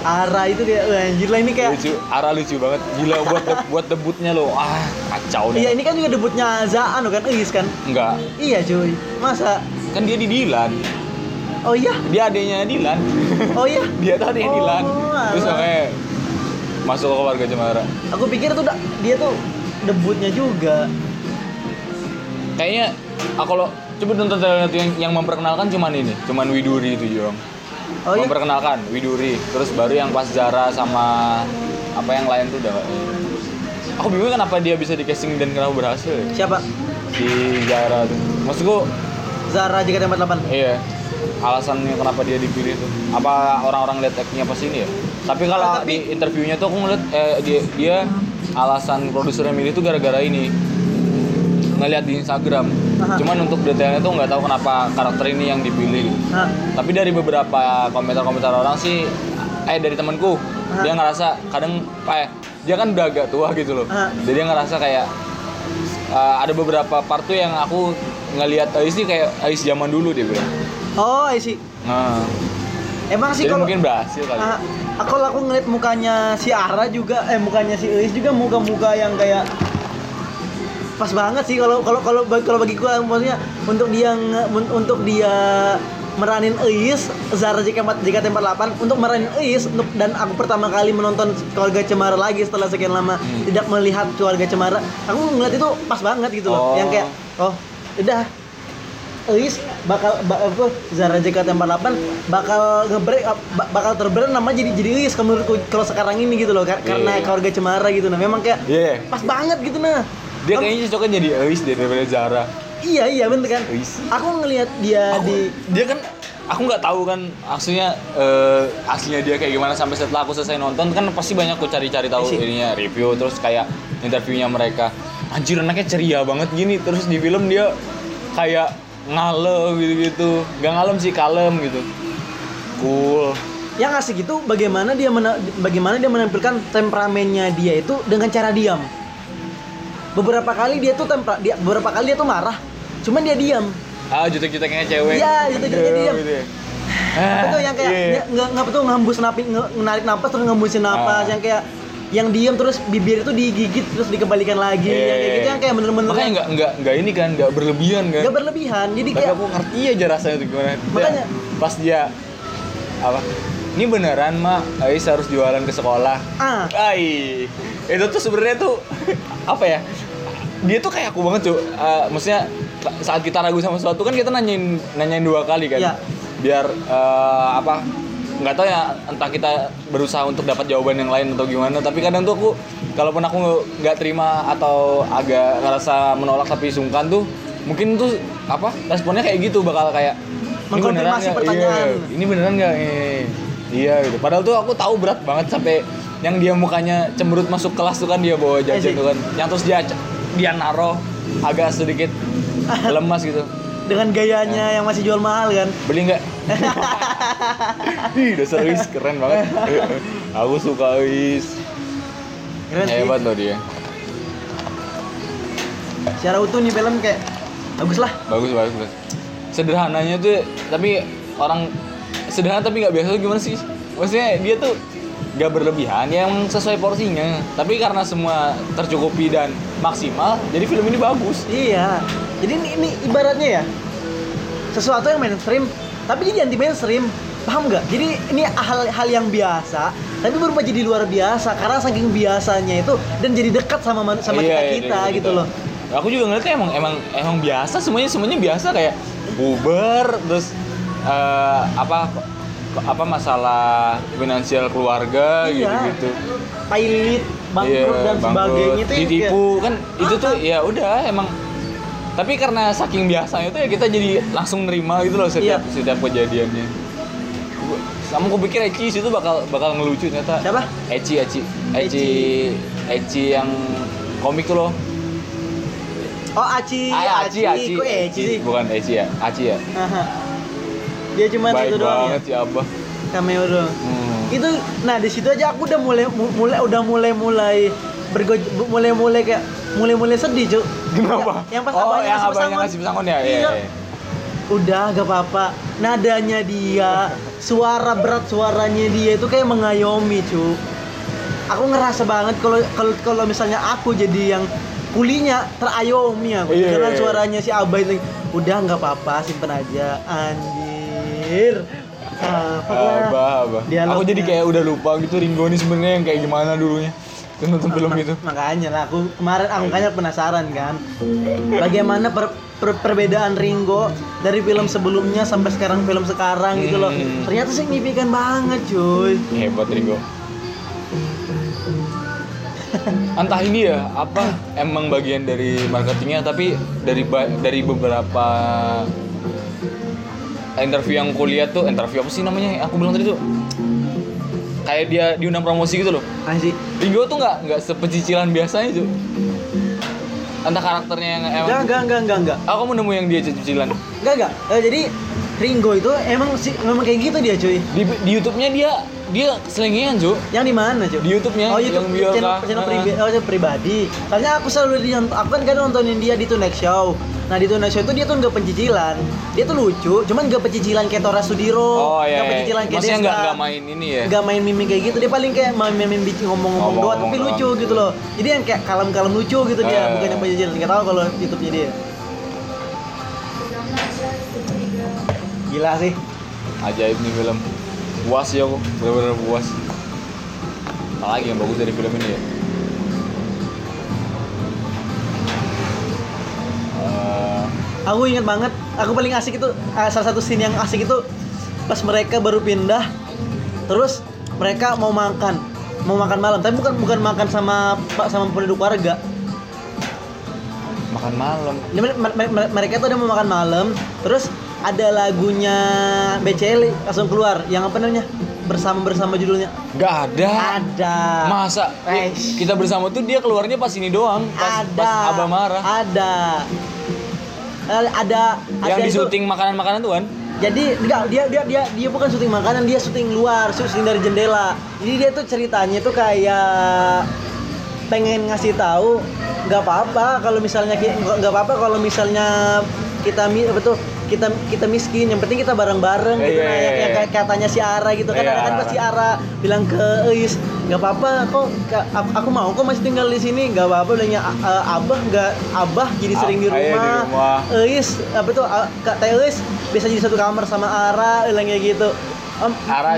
Ara itu kayak wah, anjir lah ini kayak lucu Ara lucu banget. Gila buat de- buat debutnya lo ah kacau deh Iya ini kan juga debutnya Zaan kan Eis kan? Enggak. Iya cuy. Masa? Kan dia di Dilan. Oh iya? Dia adanya Dilan. Oh iya? Dia tuh adanya Oh, Dilan. terus makanya masuk ke keluarga Cemara. Aku pikir tuh dia tuh debutnya juga. Kayaknya ah, kalau coba nonton trailer yang, yang memperkenalkan cuman ini cuman Widuri itu Jong Oh iya memperkenalkan Widuri terus baru yang pas Zara sama apa yang lain tuh udah aku bingung kenapa dia bisa di casting dan kenapa berhasil ya? Siapa? si Zara tuh maksudku Zara JKT48 Iya. Alasannya kenapa dia dipilih tuh? Apa orang-orang lihat actingnya pas ini ya? Tapi kalau Ah, tapi- di interviewnya tuh aku ngeliat eh, dia, dia alasan produsernya milih tuh gara-gara ini ngeliat di Instagram. Aha. Cuman untuk detailnya tuh nggak tahu kenapa karakter ini yang dipilih. Nah, Tapi dari beberapa komentar-komentar orang sih, eh dari temanku Aha. dia ngerasa kadang eh dia kan udah agak tua gitu loh. Aha. Jadi dia ngerasa kayak eh, ada beberapa part tuh yang aku ngelihat Ais sih kayak Ais zaman dulu dia bilang. oh see. Nah, Emang sih jadi kalau mungkin berhasil kali. Aku kalau aku ngeliat mukanya si Ara juga eh mukanya si Eis juga muka-muka yang kayak pas banget sih kalau kalau kalau kalau bagi gua maksudnya untuk dia untuk dia meranin Eis Zara JKT JKT48 untuk meranin Eis untuk- dan aku pertama kali menonton keluarga Cemara lagi setelah sekian lama Hmm. tidak melihat keluarga Cemara aku ngeliat itu pas banget gitu loh Oh. yang kayak oh udah Eis bakal ba, apa Zara JKT48 bakal ngebreak ba- bakal terbrand nama jadi jadi Eis kalau menurutku kalau sekarang ini gitu loh kar- karena Iya. keluarga Cemara gitu nah memang kayak Iya. pas banget gitu nah Dia kayaknya cocoknya jadi Ais deh daripada Zara. iya iya bener kan Eis. aku ngelihat dia Aku- di dia kan aku nggak tahu kan aslinya eh, aslinya dia kayak gimana sampai setelah aku selesai nonton kan pasti banyak aku cari-cari tahu Isi. ininya review terus kayak interviewnya mereka anjir anaknya ceria banget gini terus di film dia kayak ngalem gitu-gitu nggak ngalem sih kalem gitu cool yang asik itu bagaimana dia mena- bagaimana dia menampilkan temperamennya dia itu dengan cara diam beberapa kali dia tuh tempra dia beberapa kali dia tuh marah cuman dia diam Ah, jutek-juteknya cewek. Iya, jutek-juteknya diam. gitu ya. Ah, itu yang kayak iya. ny- nggak nggak betul ngembus napi narik napas terus ngembusin napas Ah. yang kayak yang diem terus bibir itu digigit terus dikembalikan lagi yang kayak gitu yang kayak bener-bener Makanya nggak nggak nggak ini kan, nggak berlebihan kan. nggak berlebihan jadi Tapi kayak aku ngerti aja rasanya itu gimana. Dia- Makanya. pas dia apa? Ini beneran mak, Ais harus jualan ke sekolah. ah Ai, itu tuh sebenarnya tuh apa ya? Dia tuh kayak aku banget tuh. Eh, maksudnya saat kita ragu sama sesuatu kan kita nanyain nanyain dua kali kan. Iya. Biar eh, apa? nggak tahu ya entah kita berusaha untuk dapat jawaban yang lain atau gimana tapi kadang tuh aku kalaupun aku nggak terima atau agak ngerasa menolak tapi sungkan tuh mungkin tuh apa responnya kayak gitu bakal kayak "Ini beneran Mengkonfirmasi nggak? pertanyaan. Iya, ini beneran nggak Eh, iya gitu. Padahal tuh aku tahu berat banget sampai yang dia mukanya cemberut masuk kelas tuh kan dia bawa jajan tuh kan. Yang terus dia dia naruh agak sedikit lemas gitu. Dengan gayanya yang masih jual mahal kan? Beli nggak? Ih, dasar Wis keren banget. Aku suka Wis. Keren sih. hebat loh dia. Secara utuh nih film kayak bagus lah. Bagus bagus bagus. Sederhananya tuh tapi orang sederhana tapi nggak biasa gimana sih? Maksudnya dia tuh nggak berlebihan yang sesuai porsinya. Tapi karena semua tercukupi dan maksimal jadi film ini bagus. Iya. Jadi ini, ini ibaratnya ya sesuatu yang mainstream tapi jadi anti mainstream. Paham nggak? Jadi ini hal-hal yang biasa tapi berubah jadi luar biasa karena saking biasanya itu dan jadi dekat sama sama Iya, kita iya, kita iya, gitu iya. loh. Aku juga ngeliatnya emang emang emang biasa semuanya semuanya biasa kayak Uber terus eh, apa apa masalah finansial keluarga gitu Iya. gitu pilot bangkrut dan sebagainya itu ditipu kan itu tuh ya udah emang. Tapi karena saking biasanya itu ya kita jadi langsung nerima gitu loh setiap Iya. setiap kejadiannya. Sama aku pikir Eci itu bakal bakal ngelucu ternyata. Siapa? Eci Eci. Eci. Eci. Yang komik tuh loh. Oh Aci. Ah, Aci Aci. Kok Eci sih? Bukan Eci ya Aci ya. Aha. Dia cuma baik itu doang ya banget si abah cameo doang Hmm. itu nah di situ aja aku udah mulai mu- mulai udah mulai mulai bergoj mulai mulai kayak mulai mulai sedih cuk Kenapa? yang, yang pas oh, abangnya yang ngasih pesangon. ngasih pesangon ya? Iya. Iya. iya. udah gak apa-apa nadanya dia suara berat suaranya dia itu kayak mengayomi cu aku ngerasa banget kalau kalau kalau misalnya aku jadi yang kulinya terayomi aku Iya. dengan suaranya si Abah itu udah nggak apa-apa simpen aja anjir apa lah Abah, abah. Dialognya. Aku jadi kayak udah lupa gitu Ringo ini sebenarnya yang kayak gimana dulunya. Nonton film itu. makanya lah aku kemarin aku makanya penasaran kan bagaimana per- per- perbedaan Ringo dari film sebelumnya sampai sekarang film sekarang gitu loh Hmm. ternyata signifikan banget cuy Hebat Ringo. Entah ini ya apa emang bagian dari marketingnya tapi dari dari beberapa interview yang kuliah tuh interview apa sih namanya aku bilang tadi tuh kayak dia diundang promosi gitu loh Asik. Ringo tuh nggak nggak sepecicilan biasanya tuh entah karakternya yang emang Enggak, enggak, enggak, enggak, enggak. aku mau nemu yang dia cicilan Enggak, enggak. Eh, jadi Ringo itu emang sih memang kayak gitu dia, cuy. di, di YouTube-nya dia dia selengean cuy Yang di mana, cuy? Di YouTube-nya, Oh, YouTube yang channel, channel pribi- oh, channel pribadi. Soalnya aku selalu di aku kan kadang nontonin dia di Tonight Show. Nah, di Tonight Show itu dia tuh enggak pencicilan. Dia tuh lucu, cuman enggak pencicilan kayak Tora Sudiro. oh iya, Enggak iya. pencicilan kayak maksudnya nggak nggak main ini ya Enggak main mimik kayak gitu. Dia paling kayak main main bikin ngomong-ngomong doang, tapi lucu gitu loh. Jadi yang kayak kalem-kalem lucu gitu dia, bukan yang pencicilan. Enggak tahu kalau YouTube-nya dia. Gila sih. ajaib nih film. Puas ya aku bener-bener puas. Apalagi yang bagus dari film ini ya? Eh, Aku ingat banget, aku paling asik itu eh, salah satu scene yang asik itu pas mereka baru pindah, terus mereka mau makan, mau makan malam, tapi bukan bukan makan sama pak sama penduduk warga. makan malam. Mereka tuh udah mau makan malam, terus ada lagunya BCL langsung keluar, yang apa namanya bersama bersama judulnya. nggak ada Ada. masa Eish. kita bersama tuh dia keluarnya pas ini doang pas, ada. pas abah marah Ada. Eh, Ada. yang ada di syuting makanan-makanan tuh kan Jadi enggak dia dia dia dia bukan syuting makanan, dia syuting luar, syuting dari jendela. Jadi dia tuh ceritanya tuh kayak pengen ngasih tahu nggak apa-apa kalau misalnya nggak apa-apa kalau misalnya kita apa tuh kita kita miskin yang penting kita bareng-bareng gitu Iya, nah yang, yang iya. kayak katanya si Ara gitu kan ada kan pasti Ara bilang ke Eis nggak apa-apa kok aku, mau kok masih tinggal di sini nggak apa-apa bilangnya "A- eh, abah nggak abah jadi sering di iya, rumah. Eis apa tuh kak Eis bisa jadi satu kamar sama Ara bilangnya gitu Em, Ara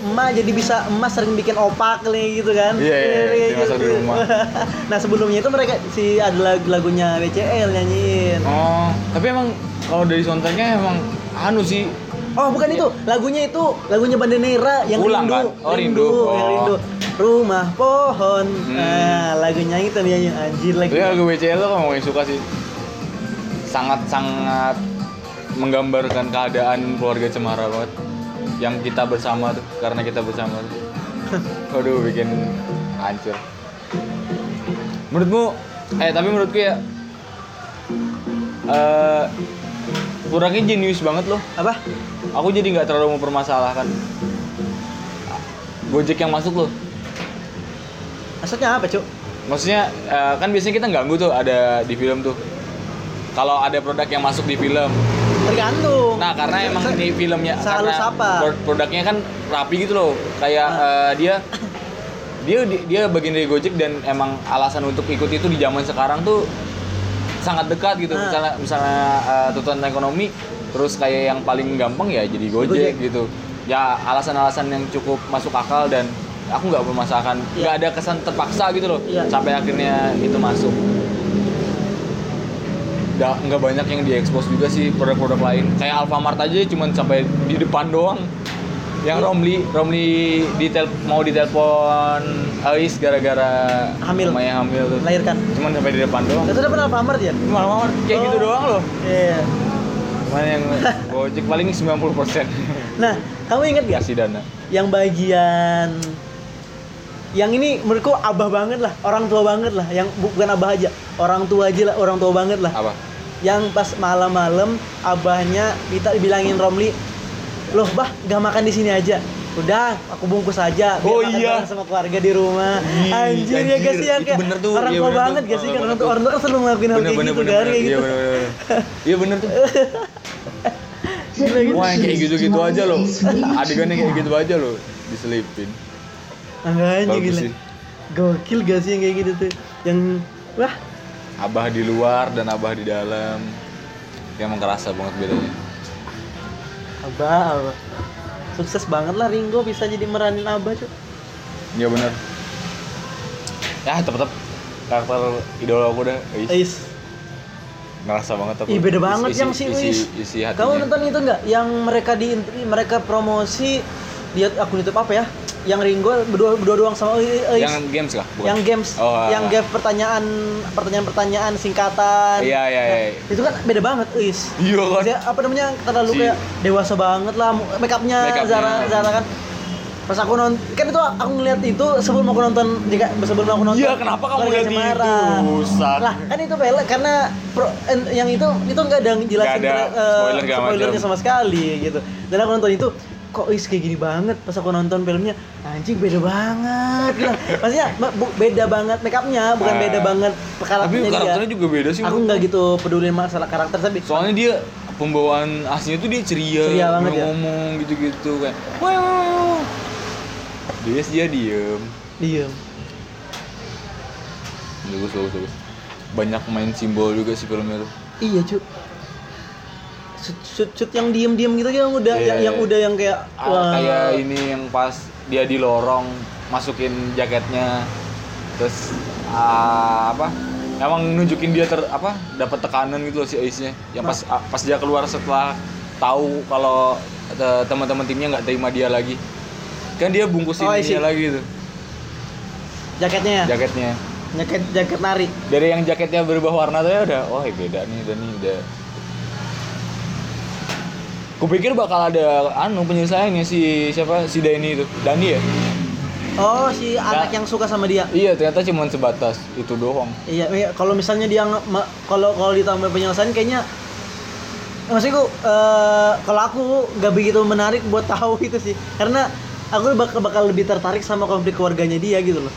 emak jadi bisa emak sering bikin opak kayak gitu kan? Iya, iya, iya, Kayak dimasak di rumah. nah sebelumnya itu mereka si ada lagu lagunya WCL nyanyiin. Oh, tapi emang kalau dari soundtracknya emang anu sih. Oh bukan itu. Lagunya itu lagunya Bandanera yang Ulang, rindu kan? Oh, Rindu. yang Oh. rindu. Rumah pohon. Hmm. nah lagunya itu dia anjir lagi Tapi lagu WCL tuh ngomongin suka sih. Sangat-sangat menggambarkan keadaan keluarga Cemara banget yang kita bersama tuh karena kita bersama tuh. Waduh bikin hancur. Menurutmu eh tapi menurutku ya eh kurangnya jenius banget loh. apa Aku jadi nggak terlalu mempermasalahkan Gojek yang masuk loh. maksudnya apa cuk Maksudnya eh, kan biasanya kita ganggu tuh ada di film tuh. Kalau ada produk yang masuk di film. Tergantung Nah, karena emang ini filmnya karena apa? pro- produknya kan rapi gitu loh. Kayak eh, dia dia dia bagian dari Gojek dan emang alasan untuk ikut itu di zaman sekarang tuh sangat dekat gitu. Ah. Misalnya misalnya eh, tuntutan ekonomi terus kayak yang paling gampang ya jadi Gojek, Gojek. gitu. Ya alasan-alasan yang cukup masuk akal dan aku nggak bermasalahkan. Iya. nggak ada kesan terpaksa gitu loh. Iya. Sampai akhirnya itu masuk. Nggak, nggak banyak yang diekspos juga sih produk-produk lain. Kayak Alfamart aja cuman sampai di depan doang. Yang Iya. Romli, Romli ditel mau ditelepon Ais gara-gara Hamil. mamanya hamil tuh. melahirkan Cuman sampai di depan doang. itu dapat Alfamart ya Cuma Alfamart kayak Oh. gitu doang loh. iya Cuman yang Gojek paling 90% nah kamu inget gak kasih dana. yang bagian yang ini menurutku abah banget lah orang tua banget lah yang bu- bukan abah aja orang tua aja lah orang tua banget lah Apa? Yang pas malam-malam abahnya kita bilangin Romli loh bah gak makan di sini aja udah aku bungkus aja biar Oh makan iya. sama keluarga di rumah Ih, anjir, ya gak sih yang kayak bener tuh, orang iya tua bener banget tuh. gak sih kan orang tua tuh. orang tua kan selalu ngelakuin hal kayak bener gitu bener kan kayak Iya gitu bener bener. Iya bener tuh. Gitu. Wah yang kayak gitu-gitu aja loh. Adegannya kayak gitu aja loh diselipin. Makanya gila gokil gak sih yang kayak gitu tuh yang wah Abah di luar dan abah di dalam. Ya emang kerasa banget bedanya. abah abah sukses banget lah Ringo bisa jadi meranin abah cuy Iya bener. Ya tetep tetep karakter idola aku dah. Ais. Ais Ngerasa banget aku. Ih beda Isi- banget isi- yang si isi, Uis. isi hatinya. Kamu nonton itu enggak? Yang mereka di mereka promosi di akun YouTube apa ya? Yang Ringo berdua berdua doang sama Uis. Yang games kah? Bukan? Yang games, Oh, yang ah. game pertanyaan pertanyaan-pertanyaan singkatan. Iya iya iya. Nah, itu kan beda banget, Uis. Iya kan. Maksudnya, apa namanya terlalu kayak dewasa banget lah make upnya Make. Zara Zara kan pas aku nonton kan itu aku ngeliat itu sebelum aku nonton jika sebelum aku nonton Iya, kenapa kamu lihat itu? Buset. lah kan itu pelek karena pro- en- yang itu itu nggak ada jelasin Nggak ada eh, spoiler spoilernya sama sekali gitu dan aku nonton itu kok is kayak gini banget pas aku nonton filmnya anjing beda banget gitu. maksudnya bu- beda banget make upnya bukan beda banget Tapi karakternya dia. karakternya juga beda sih. aku nggak gitu peduli masalah karakter tapi soalnya dia pembawaan aslinya tuh dia ceria Ceria banget ya. ngomong gitu-gitu kayak wah." dia dia diem diem bagus bagus bagus banyak main simbol juga sih filmnya tuh Iya cuy. Shoot, shoot, yang diem-diem gitu yang udah Iya, yang, yang iya. udah yang kayak Ah, kayak ini yang pas dia di lorong masukin jaketnya. Terus ah, apa? Emang nunjukin dia ter apa? Dapat tekanan gitu loh si Ace-nya. Yang pas ah, pas dia keluar setelah tahu kalau te- teman-teman timnya nggak terima dia lagi. Kan dia bungkusin Oh, ininya lagi tuh. Jaketnya ya. jaketnya. Jaket jaket nari. dari yang jaketnya berubah warna tuh ya udah oh beda nih udah nih udah kupikir bakal ada anu penyelesaiannya si siapa si Dani itu Dani ya Oh, si anak yang suka sama dia. iya ternyata cuma sebatas itu doang Iya, iya, kalau misalnya dia kalau kalau ditambah penyelesaian kayaknya maksudku eh, kalau aku nggak begitu menarik buat tahu itu sih. Karena aku bakal bakal lebih tertarik sama konflik keluarganya dia gitu loh.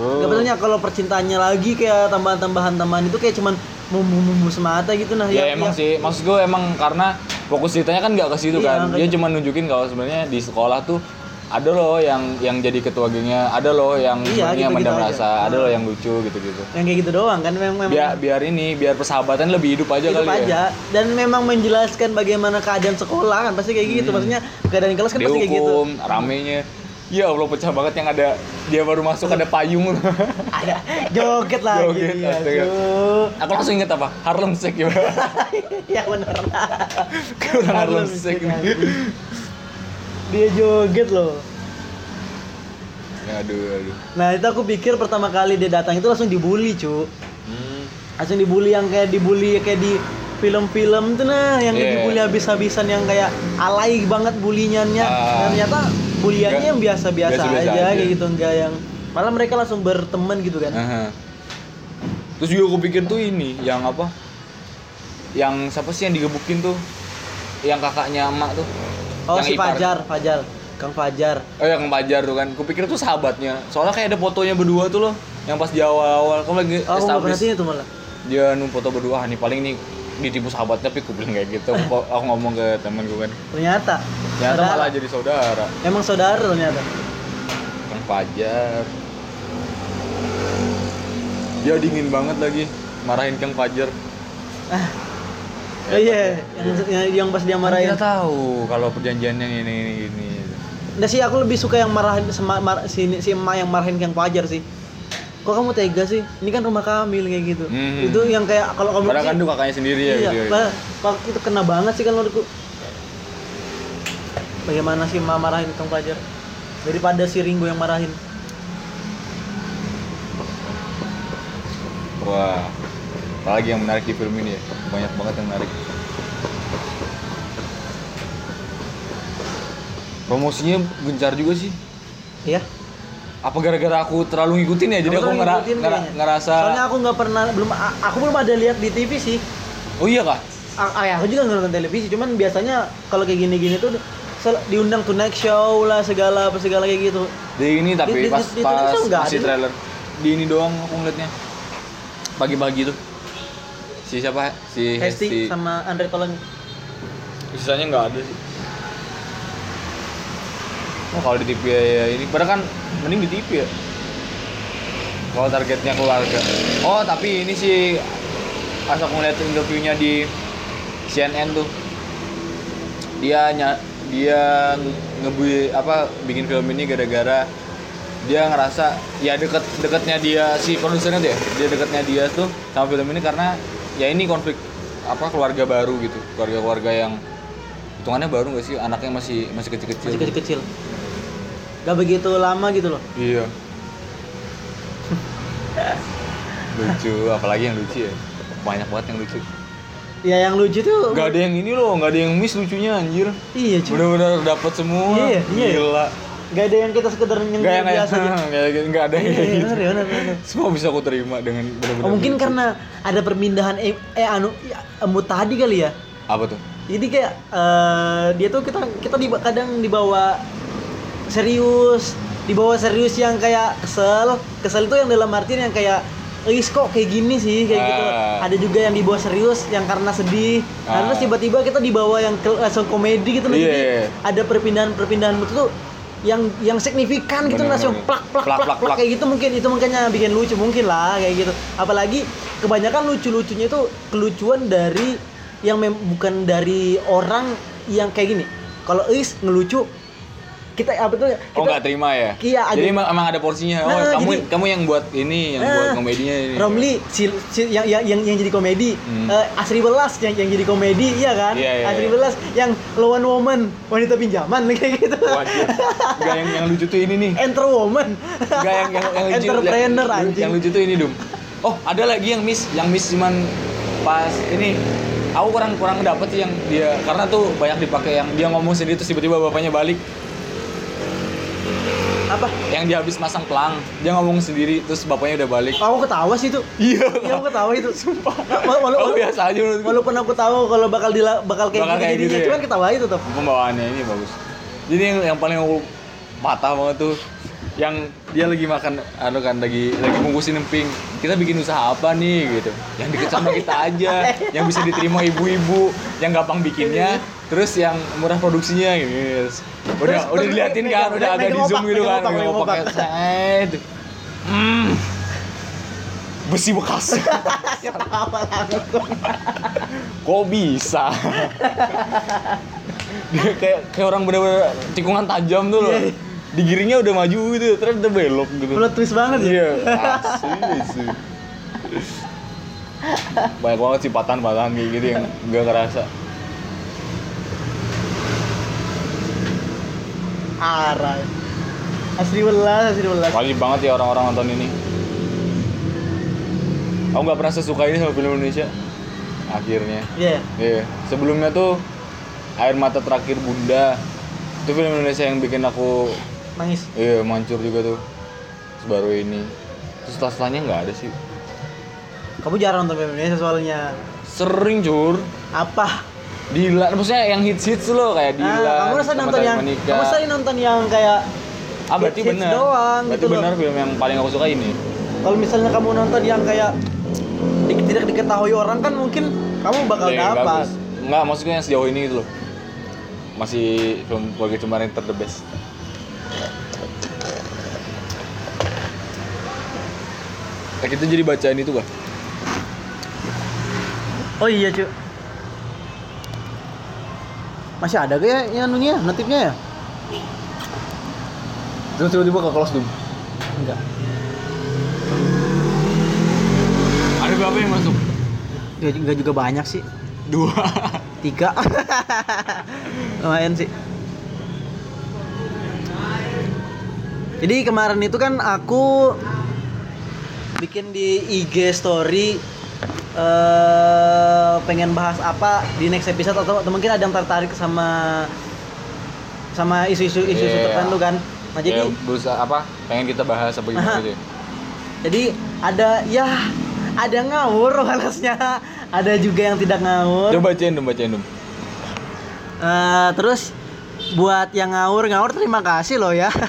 Oh. Gak betulnya kalau percintaannya lagi kayak tambahan-tambahan tambahan itu kayak cuman bumbu-bumbu semata gitu nah. Ya, yang- emang yang- sih, maksud gue emang karena fokus ceritanya kan nggak ke situ Iya, kan. Dia cuma nunjukin kalau sebenarnya di sekolah tuh ada loh yang yang jadi ketua gengnya, ada loh yang Iya, gitu-gitu mendam aja. rasa, ada Ah. loh yang lucu gitu-gitu. yang kayak gitu doang kan memang memang Biar biar ini, biar persahabatan lebih hidup aja hidup kali ya. aja dan memang menjelaskan bagaimana keadaan sekolah kan pasti kayak gitu Hmm. maksudnya keadaan kelas kan pasti kayak gitu Dihukum, ramenya. Ya Allah pecah banget yang ada dia baru masuk ada payung. ada joget lagi Joget, tuh. Aku langsung inget apa? Harlem Shake ya. ya bener Kayak orang Harlem Harlem Shake. Dia joget loh aduh, aduh. nah itu aku pikir pertama kali dia datang itu langsung dibully cu Hmm. langsung dibully yang kayak dibully kayak di film-film tuh nah yang Iya. dibully habis-habisan yang kayak alay banget bulinyannya Ah. dan ternyata buliannya Nggak- yang biasa-biasa aja, aja. kayak gitu enggak yang malah mereka langsung berteman gitu kan Aha. Terus juga aku pikir tuh ini yang apa? Yang siapa sih yang digebukin tuh? Yang kakaknya emak tuh. oh yang si ipar. Fajar Fajar Kang Fajar Oh yang Fajar tuh kan. Kupikir tuh sahabatnya. Soalnya kayak ada fotonya berdua tuh loh. Yang pas di awal-awal kamu lagi oh establish. itu malah Dia nu foto berdua, ah, nih paling nih ditipu sahabatnya tapi aku bilang kayak gitu. Aku, ngomong ke temen gue kan. ternyata Ternyata saudara. malah jadi saudara. emang saudara ternyata Yang Fajar. Dia dingin banget lagi marahin Kang Fajar. ah oh, iya yang, yang, yang pas dia marahin Kita tahu kalau perjanjiannya ini ini ini. Nah sih aku lebih suka yang marahin sema, mar, si, si emak yang marahin yang Fajar sih. Kok kamu tega sih? Ini kan rumah Kamil kayak gitu. Mhm. Itu yang kayak kalau kamu Padahal kan tuh kakaknya sendiri ya iya, gitu. ya. Pak, Pak, itu kena banget sih kalau menurutku. Bagaimana sih emak marahin Kang Fajar? Daripada si Ringo yang marahin. Wah. Apalagi yang menarik di film ini ya. Banyak banget yang menarik. Promosinya gencar juga sih. Iya. Apa gara-gara aku terlalu ngikutin ya? Jadi aku tuh ngera- ngera- ngerasa Soalnya aku nggak pernah belum aku belum ada lihat di TV sih. Oh iya kah? A- ah, ya, aku juga nggak nonton televisi, cuman biasanya kalau kayak gini-gini tuh diundang tonight show lah segala apa segala kayak gitu. Di ini tapi Di- di- pas di- di pas masih ada. trailer. Di ini doang aku ngeliatnya. Pagi-pagi tuh. Si siapa? Si Hesti Hesti. sama Andre Tolong. Sisanya nggak ada sih. Oh kalau di TV ya, ini, padahal kan mending di TV ya. Kalau targetnya keluarga. Oh tapi ini sih pas aku ngeliat interviewnya di CNN tuh, dia ny dia ngebu apa bikin film ini gara-gara dia ngerasa ya deket deketnya dia si produsernya tuh ya dia deketnya dia tuh sama film ini karena ya ini konflik apa keluarga baru gitu keluarga keluarga yang hitungannya baru nggak sih anaknya masih masih kecil-kecil Masih kecil-kecil. Gak begitu lama gitu loh. iya lucu apalagi yang lucu ya banyak banget yang lucu Ya yang lucu tuh. nggak ada yang ini loh nggak ada yang miss lucunya anjir Iya cuy. bener-bener dapat semua Iya, iya. gila Gak ada yang kita sekedar yang nggak yang kayak biasa aja. nggak nggak ada yang Iya, iya, gitu bener, bener, bener. semua bisa aku terima dengan benar-benar Oh, mungkin lucu. karena ada permindahan eh, eh anu ya, emut tadi kali ya. apa tuh Jadi kayak eh, dia tuh kita kita di, kadang dibawa serius, dibawa serius yang kayak kesel. Kesel itu yang dalam artian yang kayak Ih kok kayak gini sih kayak gitu. Ah. Ada juga yang dibawa serius yang karena sedih. Nah, Ah. terus tiba-tiba kita dibawa yang ke- langsung komedi gitu loh. Iya. Jadi ada perpindahan-perpindahan mood tuh yang yang signifikan gitu Bener, langsung bener. plak plak Plak, plak, plak, plak, plak. kayak gitu mungkin itu makanya bikin lucu mungkin lah kayak gitu. Apalagi kebanyakan lucu-lucunya itu kelucuan dari yang mem- bukan dari orang yang kayak gini. Kalau Is ngelucu kita apa tuh? Kita, oh nggak terima ya Iya, jadi emang, emang ada porsinya oh Nah, kamu jadi- kamu yang buat ini yang buat Nah, komedinya ini Romli si, si- yang, yang yang yang jadi komedi Hmm. Eh, Asri Belas yang yang jadi komedi iya kan Iya, iya, Asri iya. Belas yang lawan woman wanita pinjaman kayak gitu. Enggak yang yang lucu tuh ini nih. enter woman Enggak yang yang yang lucu. entrepreneur yang, anjing Yang lucu tuh ini, Dum. Oh, ada lagi yang miss, yang miss cuman pas ini aku kurang kurang dapet sih yang dia karena tuh banyak dipakai yang dia ngomong sendiri terus tiba-tiba bapaknya balik. Apa? Yang dia habis masang pelang dia ngomong sendiri terus bapaknya udah balik. Aku ketawa sih itu. Iya. Iya aku ketawa itu. Sumpah. Wala- wala- aku biasa aja menurutku. walaupun aku tahu kalau bakal dila, bakal kayak Bakal gitu kayak jadinya gitu ya? cuman ketawa itu tuh pembawaannya ini bagus. Jadi yang, yang paling aku patah banget tuh yang dia lagi makan anu kan lagi lagi bungkusin emping. Kita bikin usaha apa nih gitu. Yang deket sama kita aja yang bisa diterima ibu-ibu yang gampang bikinnya terus yang murah produksinya gitu. Udah Terus- udah diliatin kan udah agak di zoom gitu kan megang opaknya opak. set hmm. besi bekas. Langsung. kok bisa? Dia kayak kayak orang bener-bener tikungan tajam tuh loh Iya. digiringnya udah maju gitu terus udah belok gitu Plot twist banget ya. iya asli sih banyak banget sih patahan-patahan kayak gitu yang gak kerasa Arah. Asli welas, asli welas. wajib banget ya orang-orang nonton ini aku nggak pernah sesuka ini sama film Indonesia akhirnya Iya. Iya, sebelumnya tuh air mata terakhir bunda itu film Indonesia yang bikin aku Nangis. iya mancur juga tuh terus baru ini terus setelah setelahnya nggak ada sih Kamu jarang nonton film Indonesia soalnya. sering cur Apa? Dila, maksudnya yang hits hits loh kayak Dila. Nah, kamu rasa nonton yang Menikah. kamu sering nonton yang kayak ah berarti hits-hits benar. doang berarti gitu loh. benar film yang paling aku suka ini. kalau misalnya kamu nonton yang kayak di- tidak diketahui orang kan mungkin kamu bakal yang dapat. Enggak, maksudnya yang sejauh ini gitu loh. Masih film keluarga Cemara yang ter the best. Nah, kita jadi bacaan itu kah? Oh iya cu. Masih ada kayak yang anunya, notifnya ya? Terus tiba-tiba ke kelas tuh. Enggak. Ada berapa yang masuk? Enggak juga banyak sih. Dua. Tiga. Lumayan sih. Jadi kemarin itu kan aku bikin di IG story eh pengen bahas apa di next episode atau, atau mungkin ada yang tertarik sama sama isu-isu isu-isu Iya. tertentu kan. Nah, jadi Kayak berusaha apa? Pengen kita bahas apa gimana gitu. ya? Jadi ada ya ada ngawur balasnya, ada juga yang tidak ngawur. Coba bacain dong, bacain dong. Eh, terus buat yang ngawur ngawur terima kasih loh ya.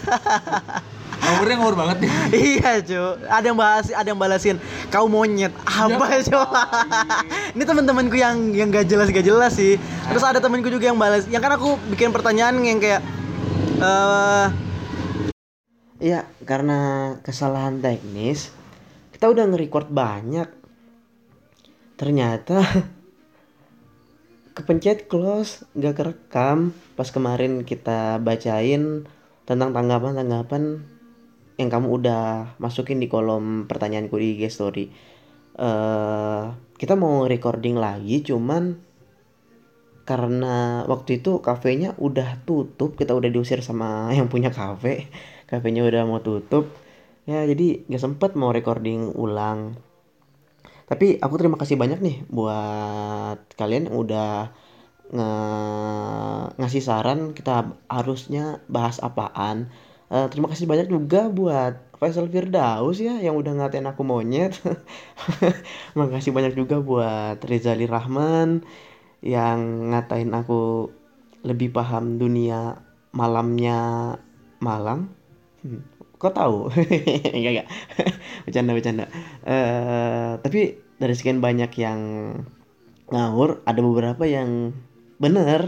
Nomornya ngawur banget nih. iya cu, ada yang bahas, ada yang balasin kau monyet apa coba? Ini teman-temanku yang yang gak jelas gak jelas sih. Terus ada temanku juga yang balas, yang kan aku bikin pertanyaan yang kayak eh Iya, karena kesalahan teknis kita udah nge-record banyak. Ternyata kepencet close, gak kerekam pas kemarin kita bacain tentang tanggapan-tanggapan yang kamu udah masukin di kolom pertanyaanku di IG story. eh kita mau recording lagi cuman karena waktu itu kafenya udah tutup kita udah diusir sama yang punya kafe. Kafenya udah mau tutup. Ya jadi nggak sempet mau recording ulang. Tapi aku terima kasih banyak nih buat kalian yang udah nge- ngasih saran kita harusnya bahas apaan Eh, terima kasih banyak juga buat Faisal Firdaus ya yang udah ngatain aku monyet makasih banyak juga buat Rizali Rahman yang ngatain aku lebih paham dunia malamnya Malang. Hmm, kok tahu? enggak enggak. bercanda bercanda. Eh tapi dari sekian banyak yang ngawur, ada beberapa yang bener.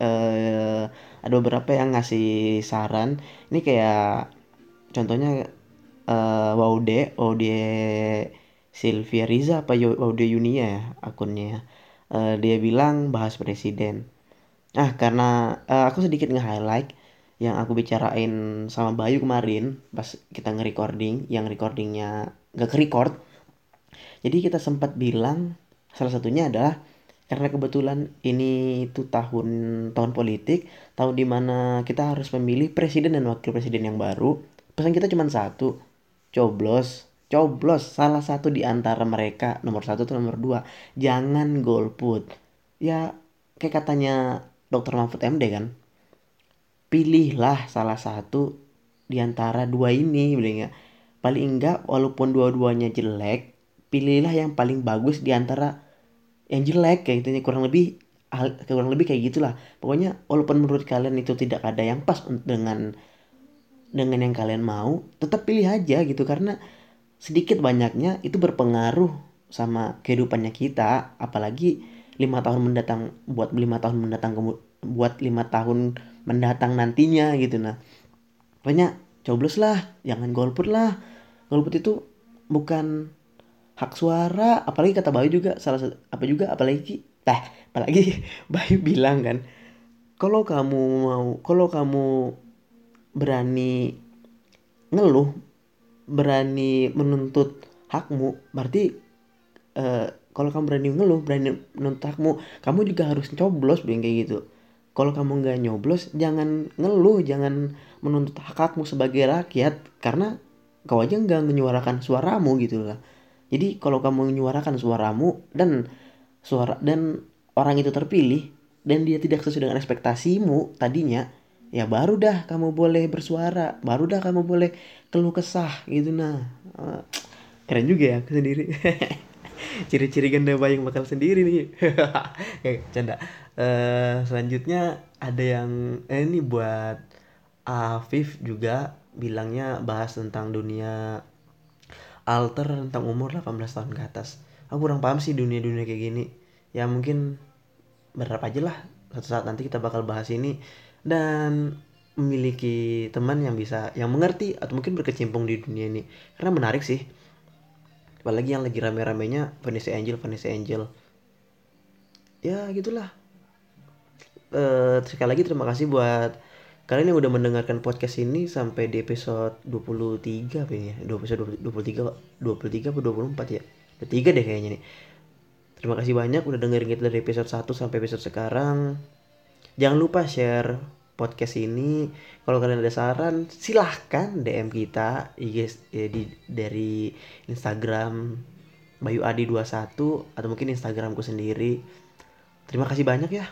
Eh ada beberapa yang ngasih saran. Ini kayak contohnya eh Waude, Waude Sylvia Riza apa Waude Yunia ya akunnya. Eh, dia bilang bahas presiden. Ah, karena eh, aku sedikit nge-highlight yang aku bicarain sama Bayu kemarin pas kita nge-recording, yang recordingnya nggak ke-record. Jadi kita sempat bilang salah satunya adalah karena kebetulan ini tuh tahun tahun politik, tahun di mana kita harus memilih presiden dan wakil presiden yang baru. Pesan kita cuma satu, coblos, coblos salah satu di antara mereka nomor satu atau nomor dua. Jangan golput. Ya kayak katanya Dr. Mahfud MD kan, pilihlah salah satu di antara dua ini, bilangnya. Paling enggak walaupun dua-duanya jelek, pilihlah yang paling bagus di antara yang jelek kayak gitu kurang lebih kurang lebih kayak gitulah. Pokoknya walaupun menurut kalian itu tidak ada yang pas dengan dengan yang kalian mau tetap pilih aja gitu. Karena sedikit banyaknya itu berpengaruh sama kehidupannya kita. Apalagi lima tahun mendatang buat lima tahun mendatang buat lima tahun mendatang nantinya gitu. Nah pokoknya coblos lah jangan golput lah. Golput itu bukan hak suara apalagi kata Bayu juga salah satu apa juga apalagi tah apalagi Bayu bilang kan kalau kamu mau kalau kamu berani ngeluh berani menuntut hakmu berarti eh, kalau kamu berani ngeluh berani menuntut hakmu kamu juga harus coblos bilang kayak gitu. Kalau kamu nggak nyoblos jangan ngeluh jangan menuntut hak hakmu sebagai rakyat karena kau aja nggak menyuarakan suaramu gitu lah jadi kalau kamu menyuarakan suaramu dan suara dan orang itu terpilih dan dia tidak sesuai dengan ekspektasimu tadinya ya baru dah kamu boleh bersuara baru dah kamu boleh keluh kesah gitu. Nah Eh, keren juga ya aku sendiri. Ciri-ciri ganda bayang bakal sendiri nih. Ya canda. Eh, selanjutnya ada yang eh, ini buat Afif juga bilangnya bahas tentang dunia alter tentang umur 18 tahun ke atas. Aku kurang paham sih dunia-dunia kayak gini. Ya mungkin berharap aja lah suatu saat nanti kita bakal bahas ini dan memiliki teman yang bisa yang mengerti atau mungkin berkecimpung di dunia ini. Karena menarik sih. Apalagi yang lagi rame-ramenya Vanessa Angel Vanessa Angel. Ya gitulah. Eh sekali lagi terima kasih buat kalian yang udah mendengarkan podcast ini sampai di episode 23 apa ini ya? 2 episode 23 23 atau 24 ya? 23 deh kayaknya nih. Terima kasih banyak udah dengerin kita dari episode 1 sampai episode sekarang. Jangan lupa share podcast ini. Kalau kalian ada saran, silahkan DM kita IG eh, di dari Instagram Bayu Adi 21 atau mungkin Instagramku sendiri. Terima kasih banyak ya.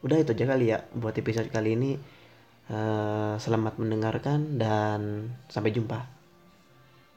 Udah itu aja kali ya buat episode kali ini. Eh, selamat mendengarkan dan sampai jumpa.